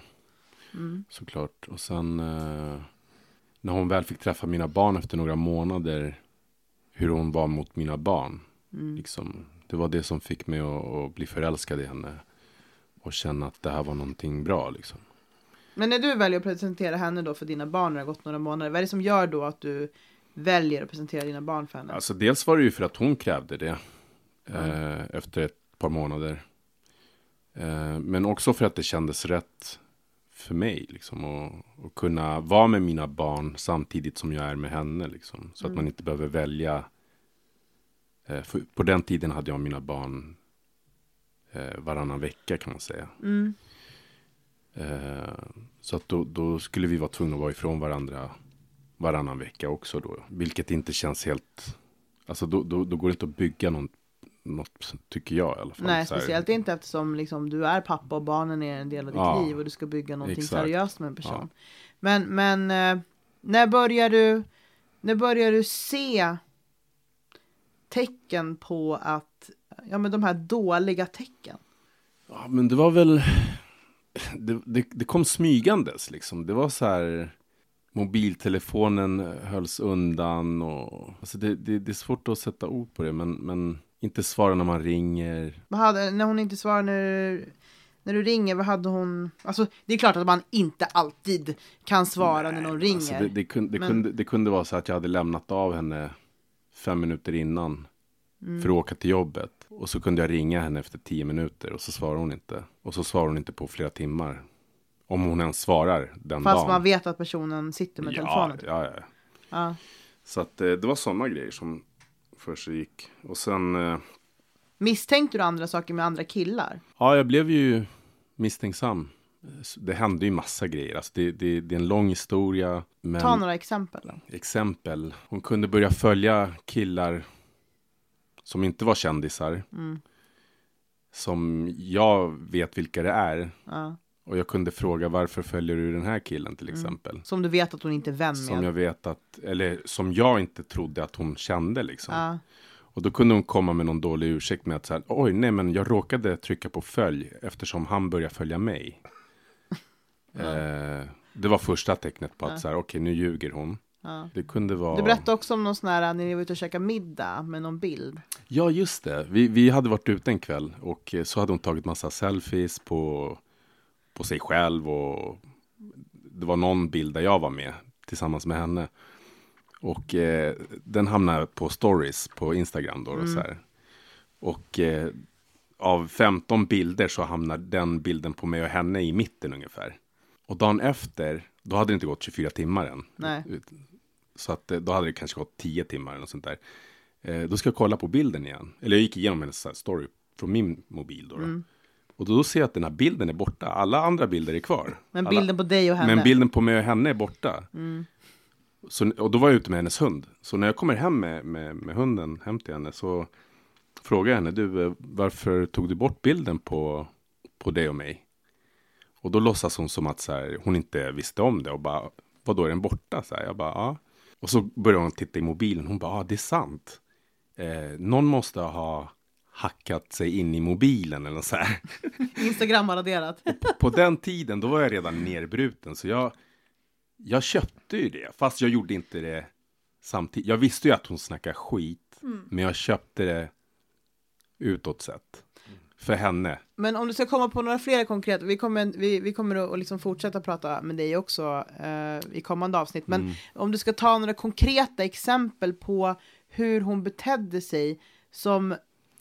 Mm. Såklart. Och sen eh, när hon väl fick träffa mina barn efter några månader. Hur hon var mot mina barn. Mm. Liksom, det var det som fick mig att, att bli förälskad i henne. Och känna att det här var någonting bra liksom. Men när du väljer att presentera henne då för dina barn när det har gått några månader. Vad är det som gör då att du väljer att presentera dina barn för henne? Alltså dels var det ju för att hon krävde det. Eh, efter ett par månader. Eh, men också för att det kändes rätt för mig. Liksom, och, och kunna vara med mina barn samtidigt som jag är med henne. Liksom, så att man inte behöver välja. Eh, på den tiden hade jag mina barn eh, varannan vecka kan man säga. Mm. Eh, så att då, då skulle vi vara tvungna att vara ifrån varandra varannan vecka också då. Vilket inte känns helt... Alltså då, då, då går det inte att bygga något, något tycker jag i alla fall. Nej, speciellt inte eftersom liksom, du är pappa och barnen är en del av ditt Ja, liv och du ska bygga någonting exakt. seriöst med en person. Men, men eh, när börjar du när börjar du se tecken på att, ja men de här dåliga tecken? Ja, men det var väl... Det, det, det kom smygandes liksom. Det var så här... mobiltelefonen hölls undan och alltså det, det, det är svårt att sätta ord på det men, men inte svara när man ringer. Vad hade, när hon inte svarar när, när du ringer, vad hade hon? Alltså det är klart att man inte alltid kan svara när någon ringer. Alltså det, det, kunde, det, Men- kunde, det kunde vara så att jag hade lämnat av henne fem minuter innan Mm. för att åka till jobbet. Och så kunde jag ringa henne efter tio minuter och så svarar hon inte. Och så svarar hon inte på flera timmar. Om hon ens svarar den Fast dagen. man vet att personen sitter med ja, telefonen. ja, ja. Ja. Så att eh, det var sådana grejer som först gick. Och sen, eh, Misstänkte du andra saker med andra killar? ja, jag blev ju misstänksam. Det hände ju massa grejer. Alltså det, det, det är en lång historia. Men Ta några exempel. Exempel. Hon kunde börja följa killar som inte var kändisar. Mm. Som jag vet vilka det är. Ja. Och jag kunde fråga varför följer du den här killen till exempel. Som du vet att hon inte är vän med. Som jag vet att, eller som jag inte trodde att hon kände liksom. Ja. Och då kunde hon komma med någon dålig ursäkt med att så här, oj nej men jag råkade trycka på följ eftersom han började följa mig. *laughs* eh, det var första tecknet på att Ja. så här, okej nu ljuger hon. Ja. Det kunde vara... Du berättade också om någon sån här när ni var ute och käkade middag med någon bild. Ja, just det. Vi, vi hade varit ute en kväll och eh, så hade hon tagit massa selfies på, på sig själv och det var någon bild där jag var med tillsammans med henne. Och eh, den hamnade på stories på Instagram då. då så här. Och eh, av 15 bilder så hamnar den bilden på mig och henne i mitten ungefär. Och dagen efter, då hade det inte gått 24 timmar än. Nej. Så att eh, då hade det kanske gått 10 timmar eller något sånt där. Eh, då ska jag kolla på bilden igen. Eller jag gick igenom hennes här story från min mobil då. då. Och då ser jag att den här bilden är borta. Alla andra bilder är kvar. Men Alla, bilden på dig och henne. men bilden på mig och henne är borta. Så, och då var jag ute med hennes hund. Så när jag kommer hem med, med, med hunden hem till henne så frågar jag henne, du, eh, varför tog du bort bilden på, på dig och mig? Och då låtsas hon som att så här, hon inte visste om det och bara, vadå är den borta? Så här, jag bara, ja. Och så börjar hon titta i mobilen, hon bara, ja det är sant. Eh, någon måste ha hackat sig in i mobilen eller så här. *laughs* Instagram raderat. På den tiden, då var jag redan nerbruten. Så jag, jag köpte ju det, fast jag gjorde inte det samtidigt. Jag visste ju att hon snackade skit, men jag köpte det utåt sett. För henne. Men om du ska komma på några fler konkreta, vi kommer, vi, vi kommer att liksom fortsätta prata med dig också eh, i kommande avsnitt, men Mm. om du ska ta några konkreta exempel på hur hon betedde sig som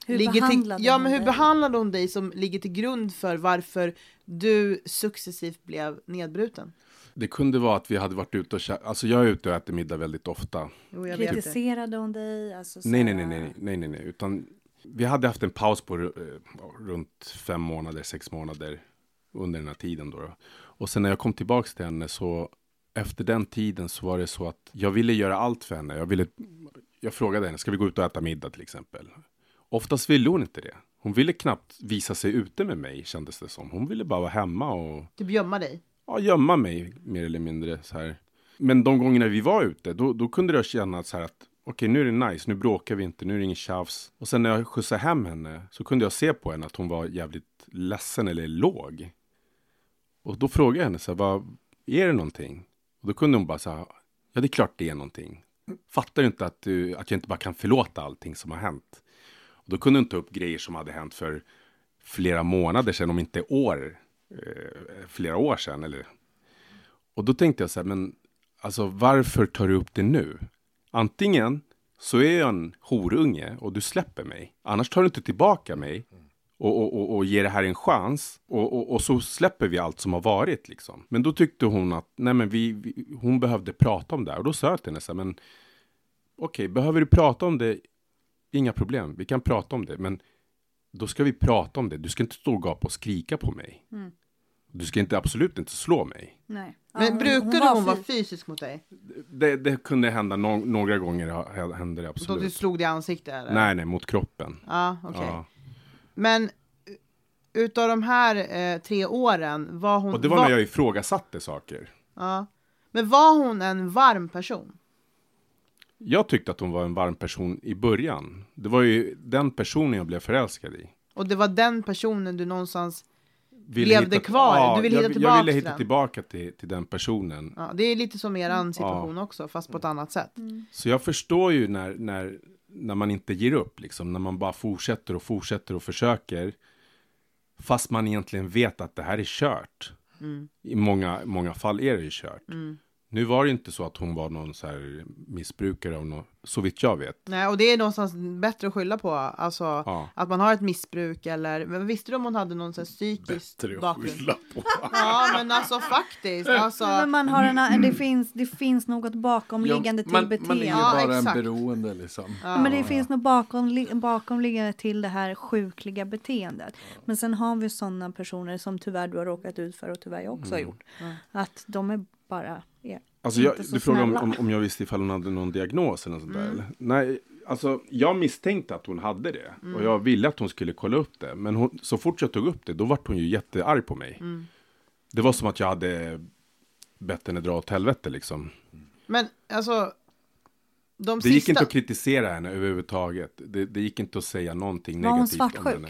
Hur ligger till, ja, men hur dig? behandlade hon dig som ligger till grund för varför du successivt blev nedbruten? Det kunde vara att vi hade varit ute och Alltså jag är ute och äter middag väldigt ofta. Jo. Kritiserade hon dig? Alltså, så Nej, nej, nej, nej, nej, nej, nej, utan vi hade haft en paus på eh, runt fem månader, sex månader under den här tiden då. då. Och sen när jag kom tillbaks till henne så efter den tiden så var det så att jag ville göra allt för henne. Jag ville, jag frågade henne, ska vi gå ut och äta middag till exempel? Oftast ville hon inte det. Hon ville knappt visa sig ute med mig kändes det som. Hon ville bara vara hemma och Typ gömma dig. ja, gömma mig mer eller mindre så här. Men de gångerna vi var ute, då, då kunde jag känna så här att okej, nu är det nice, nu bråkar vi inte, nu är det ingen tjafs. Och sen när jag skjutsade hem henne så kunde jag se på henne att hon var jävligt ledsen eller låg. Och då frågade jag henne så här, vad, är det någonting? Och då kunde hon bara säga, ja det är klart det är någonting. Fattar du inte att, du, att jag inte bara kan förlåta allting som har hänt? Och då kunde hon ta upp grejer som hade hänt för flera månader sedan, om inte år, eh, flera år sedan. Eller... Och då tänkte jag så här, men alltså varför tar du upp det nu? Antingen så är jag en horunge och du släpper mig. Annars tar du inte tillbaka mig och, och, och, och ger det här en chans. Och, och, och så släpper vi allt som har varit liksom. Men då tyckte hon att nej, men vi, vi, hon behövde prata om det här. Och då sa jag till henne så här, men okej, behöver du prata om det? Inga problem, vi kan prata om det. Men då ska vi prata om det. Du ska inte stå och gapa och skrika på mig. Mm. Du ska inte, absolut inte slå mig. Nej. Ja, Men hon- brukade var hon vara fy- fysisk mot dig? Det, det kunde hända no några gånger, hände det Så absolut. du slog dig i ansiktet? Eller? Nej, nej, mot kroppen. Ja, okej. Ja. Men utav de här eh, tre åren, var hon... Och det var när jag ifrågasatte saker. ja. Men var hon en varm person? Jag tyckte att hon var en varm person i början. Det var ju den personen jag blev förälskad i. Och det var den personen du någonstans ville levde kvar. Du ville hitta jag, tillbaka jag ville till hitta den. tillbaka till, till den personen. Ja, det är lite som eran situation också, fast på ett annat sätt. Så jag förstår ju när, när, när man inte ger upp, liksom, när man bara fortsätter och fortsätter och försöker. Fast man egentligen vet att det här är kört. I många, många fall är det ju kört. Nu var det inte så att hon var någon så här missbrukare av något, så vitt jag vet. Nej, och det är någonstans bättre att skylla på. Alltså Ja. att man har ett missbruk eller, men visste du om hon hade någon sån här psykisk Bättre att bakgrund? skylla på. *laughs* Ja, men alltså faktiskt. Alltså, Men man har en, det, finns, det finns något bakomliggande till man, beteende. man är ju Ja, bara exakt. en beroende liksom. Ja, Men det finns nog bakom, bakomliggande till det här sjukliga beteendet. Men sen har vi sådana personer som tyvärr du har råkat ut för och tyvärr jag också har gjort. Att de är bara Alltså jag, du frågar om, om, om jag visste ifall hon hade någon diagnos eller något sånt där? Eller? Nej, alltså jag misstänkte att hon hade det. Och jag ville att hon skulle kolla upp det. Men hon, så fort jag tog upp det, då vart hon ju jättearg på mig. Det var som att jag hade bett henne dra åt helvete liksom. Men alltså, de Det gick sista... inte att kritisera henne överhuvudtaget. Det, det gick inte att säga någonting Var hon negativt om svartsjuk? henne.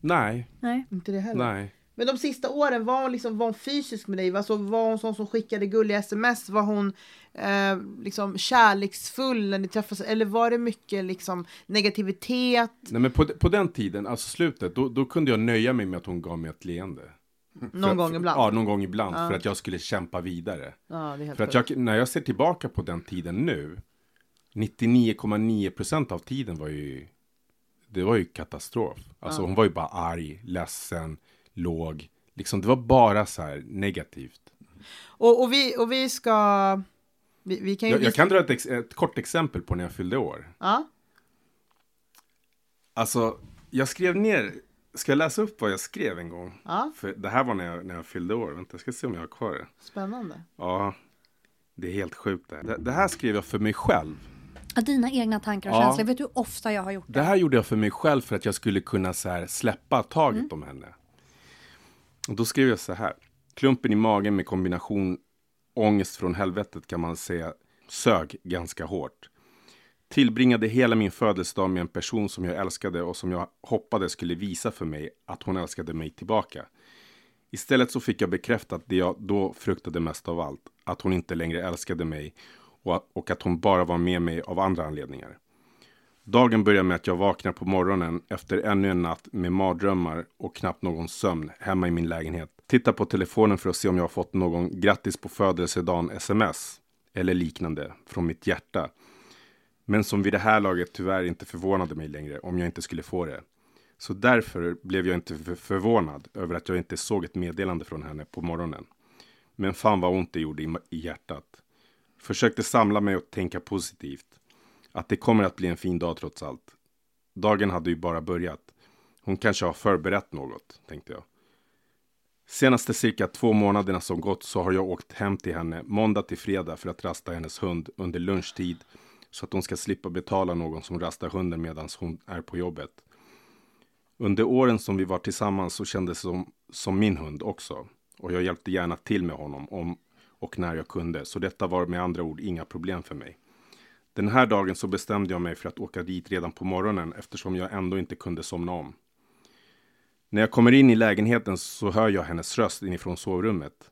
Nej, Nej. Inte det heller. nej. Men de sista åren, var hon, liksom, var hon fysisk med dig? Alltså, var hon sån som skickade gulliga sms? Var hon eh, liksom kärleksfull när ni träffades? Eller var det mycket liksom, negativitet? Nej men på, på den tiden, alltså slutet, då, då kunde jag nöja mig med att hon gav mig ett leende. Någon För- gång ibland? Ja, någon gång ibland. För att jag skulle kämpa vidare. Ja, För att jag, när jag ser tillbaka på den tiden nu, 99,9% av tiden var ju, det var ju katastrof. Alltså hon var ju bara arg, ledsen, låg. Liksom det var bara så här negativt. Och, och, vi, och vi ska... Vi, vi kan ju Jag, jag kan dra ett, ex, ett kort exempel på när jag fyllde år. Ja, Alltså, jag skrev ner, ska jag läsa upp vad jag skrev en gång? ja, För det här var när jag, när jag fyllde år. Vänta, jag ska se om jag har kvar det. spännande. Ja, det är helt sjukt det här. Det, det här skrev jag för mig själv. Ja, Dina egna tankar och Ja. känslor. Vet du hur ofta jag har gjort det? Det här gjorde jag för mig själv för att jag skulle kunna så här släppa taget om henne. Och då skrev jag så här. Klumpen i magen med kombination ångest från helvetet kan man säga sög ganska hårt. Tillbringade hela min födelsedag med en person som jag älskade och som jag hoppades skulle visa för mig att hon älskade mig tillbaka. Istället så fick jag bekräftat det jag då fruktade mest av allt. Att hon inte längre älskade mig och, och att hon bara var med mig av andra anledningar. Dagen börjar med att jag vaknar på morgonen efter ännu en natt med mardrömmar och knappt någon sömn hemma i min lägenhet. Tittar på telefonen för att se om jag har fått någon grattis på födelsedagen sms eller liknande från mitt hjärta. Men som vid det här laget tyvärr inte förvånade mig längre om jag inte skulle få det. Så därför blev jag inte förvånad över att jag inte såg ett meddelande från henne på morgonen. Men fan vad ont det gjorde i hjärtat. Försökte samla mig och tänka positivt. Att det kommer att bli en fin dag trots allt. Dagen hade ju bara börjat. Hon kanske har förberett något, tänkte jag. Senaste cirka två månaderna som gått så har jag åkt hem till henne måndag till fredag för att rasta hennes hund under lunchtid så att hon ska slippa betala någon som rastar hunden medan hon är på jobbet. Under åren som vi var tillsammans så kändes det som, som min hund också. Och jag hjälpte gärna till med honom om och när jag kunde. Så detta var med andra ord inga problem för mig. Den här dagen så bestämde jag mig för att åka dit redan på morgonen eftersom jag ändå inte kunde somna om. När jag kommer in i lägenheten så hör jag hennes röst inifrån sovrummet.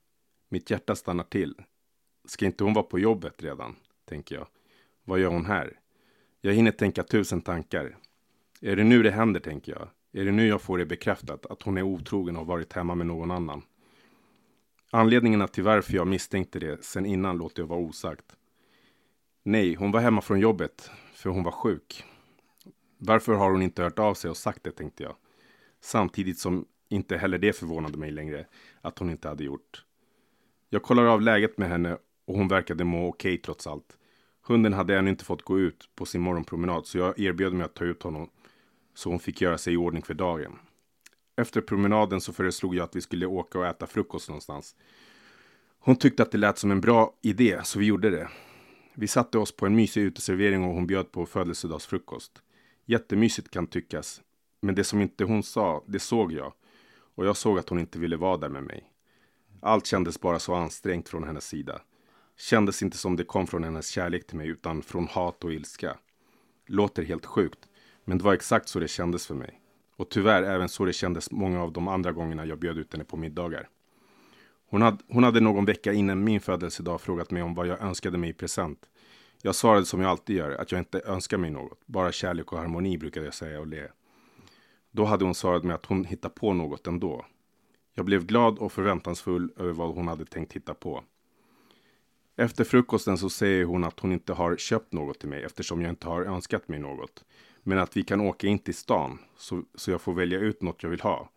Mitt hjärta stannar till. Ska inte hon vara på jobbet redan? Tänker jag. Vad gör hon här? Jag hinner tänka tusen tankar. Är det nu det händer, tänker jag. Är det nu jag får det bekräftat att hon är otrogen och har varit hemma med någon annan? Anledningarna till varför jag misstänkte det sen innan låter jag vara osagt. Nej, hon var hemma från jobbet för hon var sjuk. Varför har hon inte hört av sig och sagt det, tänkte jag. Samtidigt som inte heller det förvånade mig längre att hon inte hade gjort. Jag kollar av läget med henne och hon verkade må okej trots allt. Hunden hade ännu inte fått gå ut på sin morgonpromenad så jag erbjöd mig att ta ut honom så hon fick göra sig i ordning för dagen. Efter promenaden så föreslog jag att vi skulle åka och äta frukost någonstans. Hon tyckte att det lät som en bra idé så vi gjorde det. Vi satte oss på en mysig uteservering och hon bjöd på födelsedagsfrukost. Jättemysigt kan tyckas. Men det som inte hon sa, det såg jag. Och jag såg att hon inte ville vara där med mig. Allt kändes bara så ansträngt från hennes sida. Kändes inte som det kom från hennes kärlek till mig utan från hat och ilska. Låter helt sjukt. Men det var exakt så det kändes för mig. Och tyvärr även så det kändes många av de andra gångerna jag bjöd ut henne på middagar. Hon hade, hon hade någon vecka innan min födelsedag frågat mig om vad jag önskade mig i present. Jag svarade som jag alltid gör, att jag inte önskar mig något. Bara kärlek och harmoni brukade jag säga och le. Då hade hon svarat mig att hon hittar på något ändå. Jag blev glad och förväntansfull över vad hon hade tänkt hitta på. Efter frukosten så säger hon att hon inte har köpt något till mig eftersom jag inte har önskat mig något. Men att vi kan åka in till stan så, så jag får välja ut något jag vill ha.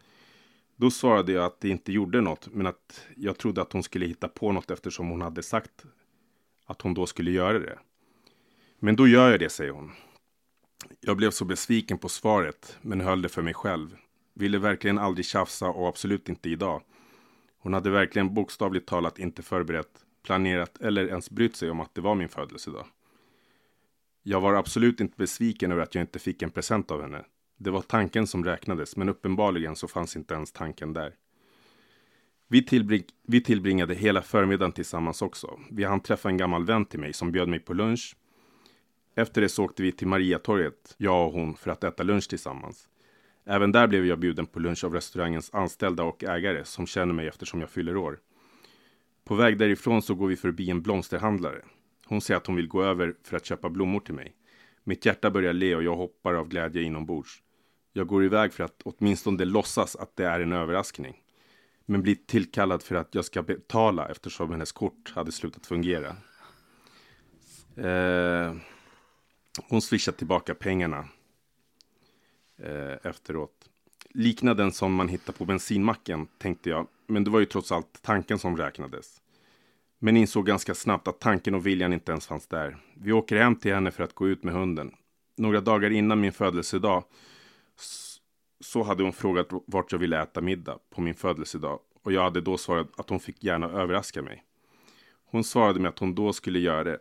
Då svarade jag att det inte gjorde något, men att jag trodde att hon skulle hitta på något eftersom hon hade sagt att hon då skulle göra det. Men då gör jag det, säger hon. Jag blev så besviken på svaret, men höll det för mig själv. Ville verkligen aldrig tjafsa och absolut inte idag. Hon hade verkligen bokstavligt talat inte förberett, planerat eller ens brytt sig om att det var min födelsedag. Jag var absolut inte besviken över att jag inte fick en present av henne. Det var tanken som räknades, men uppenbarligen så fanns inte ens tanken där. Vi, tillbring vi tillbringade hela förmiddagen tillsammans också. Vi hann träffa en gammal vän till mig som bjöd mig på lunch. Efter det så åkte vi till Mariatorget, jag och hon, för att äta lunch tillsammans. Även där blev jag bjuden på lunch av restaurangens anställda och ägare som känner mig eftersom jag fyller år. På väg därifrån så går vi förbi en blomsterhandlare. Hon säger att hon vill gå över för att köpa blommor till mig. Mitt hjärta börjar le och jag hoppar av glädje inombords. Jag går iväg för att åtminstone låtsas att det är en överraskning. Men blir tillkallad för att jag ska betala eftersom hennes kort hade slutat fungera. Eh, hon swishar tillbaka pengarna eh, efteråt. Liknaden som man hittar på bensinmacken, tänkte jag. Men det var ju trots allt tanken som räknades. Men insåg ganska snabbt att tanken och viljan inte ens fanns där. Vi åker hem till henne för att gå ut med hunden. Några dagar innan min födelsedag så hade hon frågat vart jag ville äta middag på min födelsedag och jag hade då svarat att hon fick gärna överraska mig. Hon svarade mig att hon då skulle göra det.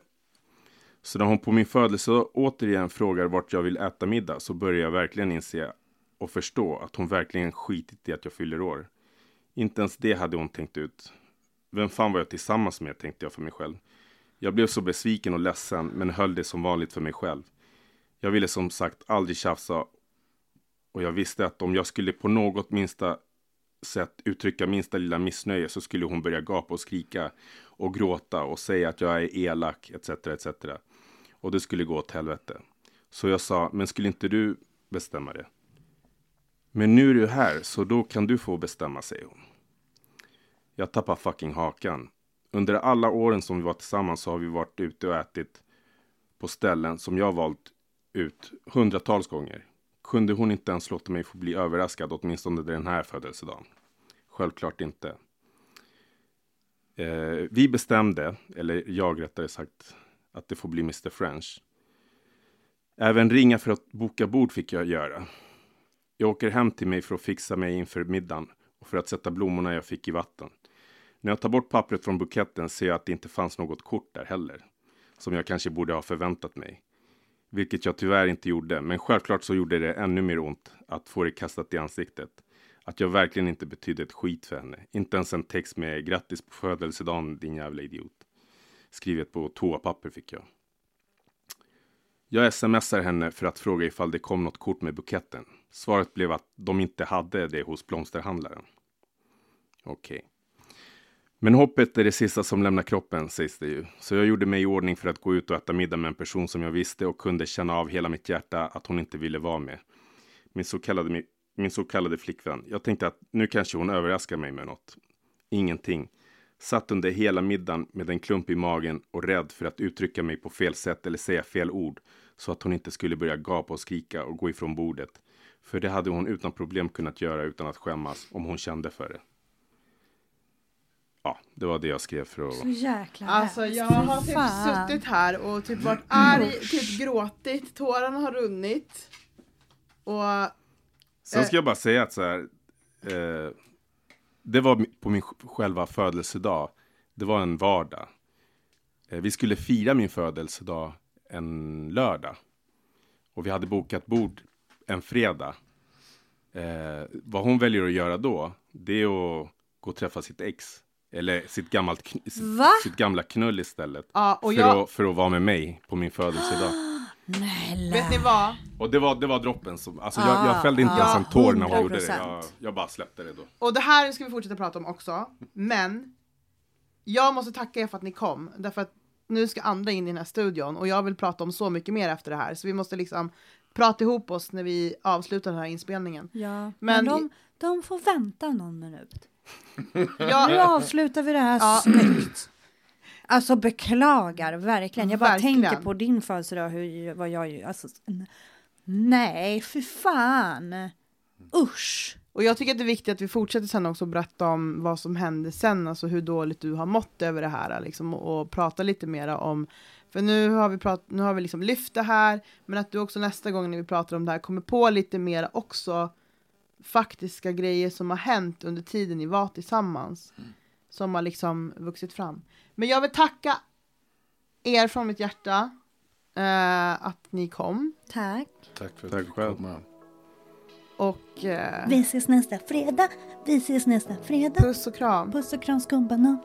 Så när hon på min födelsedag återigen frågar vart jag vill äta middag så börjar jag verkligen inse och förstå att hon verkligen skitit i att jag fyller år. Inte ens det hade hon tänkt ut. Vem fan var jag tillsammans med, tänkte jag för mig själv. Jag blev så besviken och ledsen, men höll det som vanligt för mig själv. Jag ville som sagt aldrig tjafsa och jag visste att om jag skulle på något minsta sätt uttrycka minsta lilla missnöje så skulle hon börja gapa och skrika och gråta och säga att jag är elak etc. etc. Och det skulle gå åt helvete. Så jag sa, men skulle inte du bestämma det? Men nu är du här, så då kan du få bestämma, säger hon. Jag tappar fucking hakan. Under alla åren som vi var tillsammans så har vi varit ute och ätit på ställen som jag valt ut hundratals gånger. Kunde hon inte ens låta mig få bli överraskad åtminstone den här födelsedagen? Självklart inte. Eh, vi bestämde, eller jag rättare sagt, att det får bli Mr French. Även ringa för att boka bord fick jag göra. Jag åker hem till mig för att fixa mig inför middagen och för att sätta blommorna jag fick i vatten. När jag tar bort pappret från buketten ser jag att det inte fanns något kort där heller. Som jag kanske borde ha förväntat mig. Vilket jag tyvärr inte gjorde, men självklart så gjorde det ännu mer ont att få det kastat i ansiktet. Att jag verkligen inte betydde ett skit för henne. Inte ens en text med grattis på födelsedagen din jävla idiot. Skrivet på toapapper fick jag. Jag smsar henne för att fråga ifall det kom något kort med buketten. Svaret blev att de inte hade det hos blomsterhandlaren. Okej. Okay. Men hoppet är det sista som lämnar kroppen, sägs det ju. Så jag gjorde mig i ordning för att gå ut och äta middag med en person som jag visste och kunde känna av hela mitt hjärta att hon inte ville vara med. Min så kallade, min så kallade flickvän. Jag tänkte att nu kanske hon överraskar mig med något. Ingenting. Satt under hela middagen med en klump i magen och rädd för att uttrycka mig på fel sätt eller säga fel ord så att hon inte skulle börja gapa och skrika och gå ifrån bordet. För det hade hon utan problem kunnat göra utan att skämmas om hon kände för det. Ja, det var det jag skrev för att... Så jäkla Alltså jag har typ suttit här och typ varit arg, typ gråtit, tårarna har runnit. Och... Sen ska jag bara säga att så här, eh, det var på min själva födelsedag. Det var en vardag. Eh, vi skulle fira min födelsedag en lördag. Och vi hade bokat bord en fredag. Eh, vad hon väljer att göra då, det är att gå och träffa sitt ex. Eller sitt, gammalt, sitt, sitt gamla knull istället. Ja, och för, jag... att, för att vara med mig på min födelsedag. *gasps* Snälla. Vet ni vad? Och det var, det var droppen som, alltså Ja, jag, jag fällde inte ja, ens en tår när hon gjorde det. 100%. Jag, jag bara släppte det då. Och det här ska vi fortsätta prata om också. Men jag måste tacka er för att ni kom. Därför att nu ska andra in i den här studion och jag vill prata om så mycket mer efter det här. Så vi måste liksom prata ihop oss när vi avslutar den här inspelningen. Ja, men, Men- de, de får vänta någon minut. Nu Jag, avslutar vi det här Ja. snyggt. Alltså beklagar verkligen. Jag bara Verkligen. tänker på din födelsedag, hur, vad jag. Alltså, nej, för fan. Usch. och jag tycker att det är viktigt att vi fortsätter sen också berätta om vad som hände sen, alltså hur dåligt du har mått över det här liksom, och, och prata lite mera om för nu har vi, prat, nu har vi liksom lyft det här, men att du också nästa gång när vi pratar om det här kommer på lite mer också faktiska grejer som har hänt under tiden ni var tillsammans. Som har liksom vuxit fram. Men jag vill tacka er från mitt hjärta eh, att ni kom. Tack. Tack för att Tack du själv. komma. Och eh, Vi ses nästa fredag. Vi ses nästa fredag. puss och kram. Puss och kram skumbanan.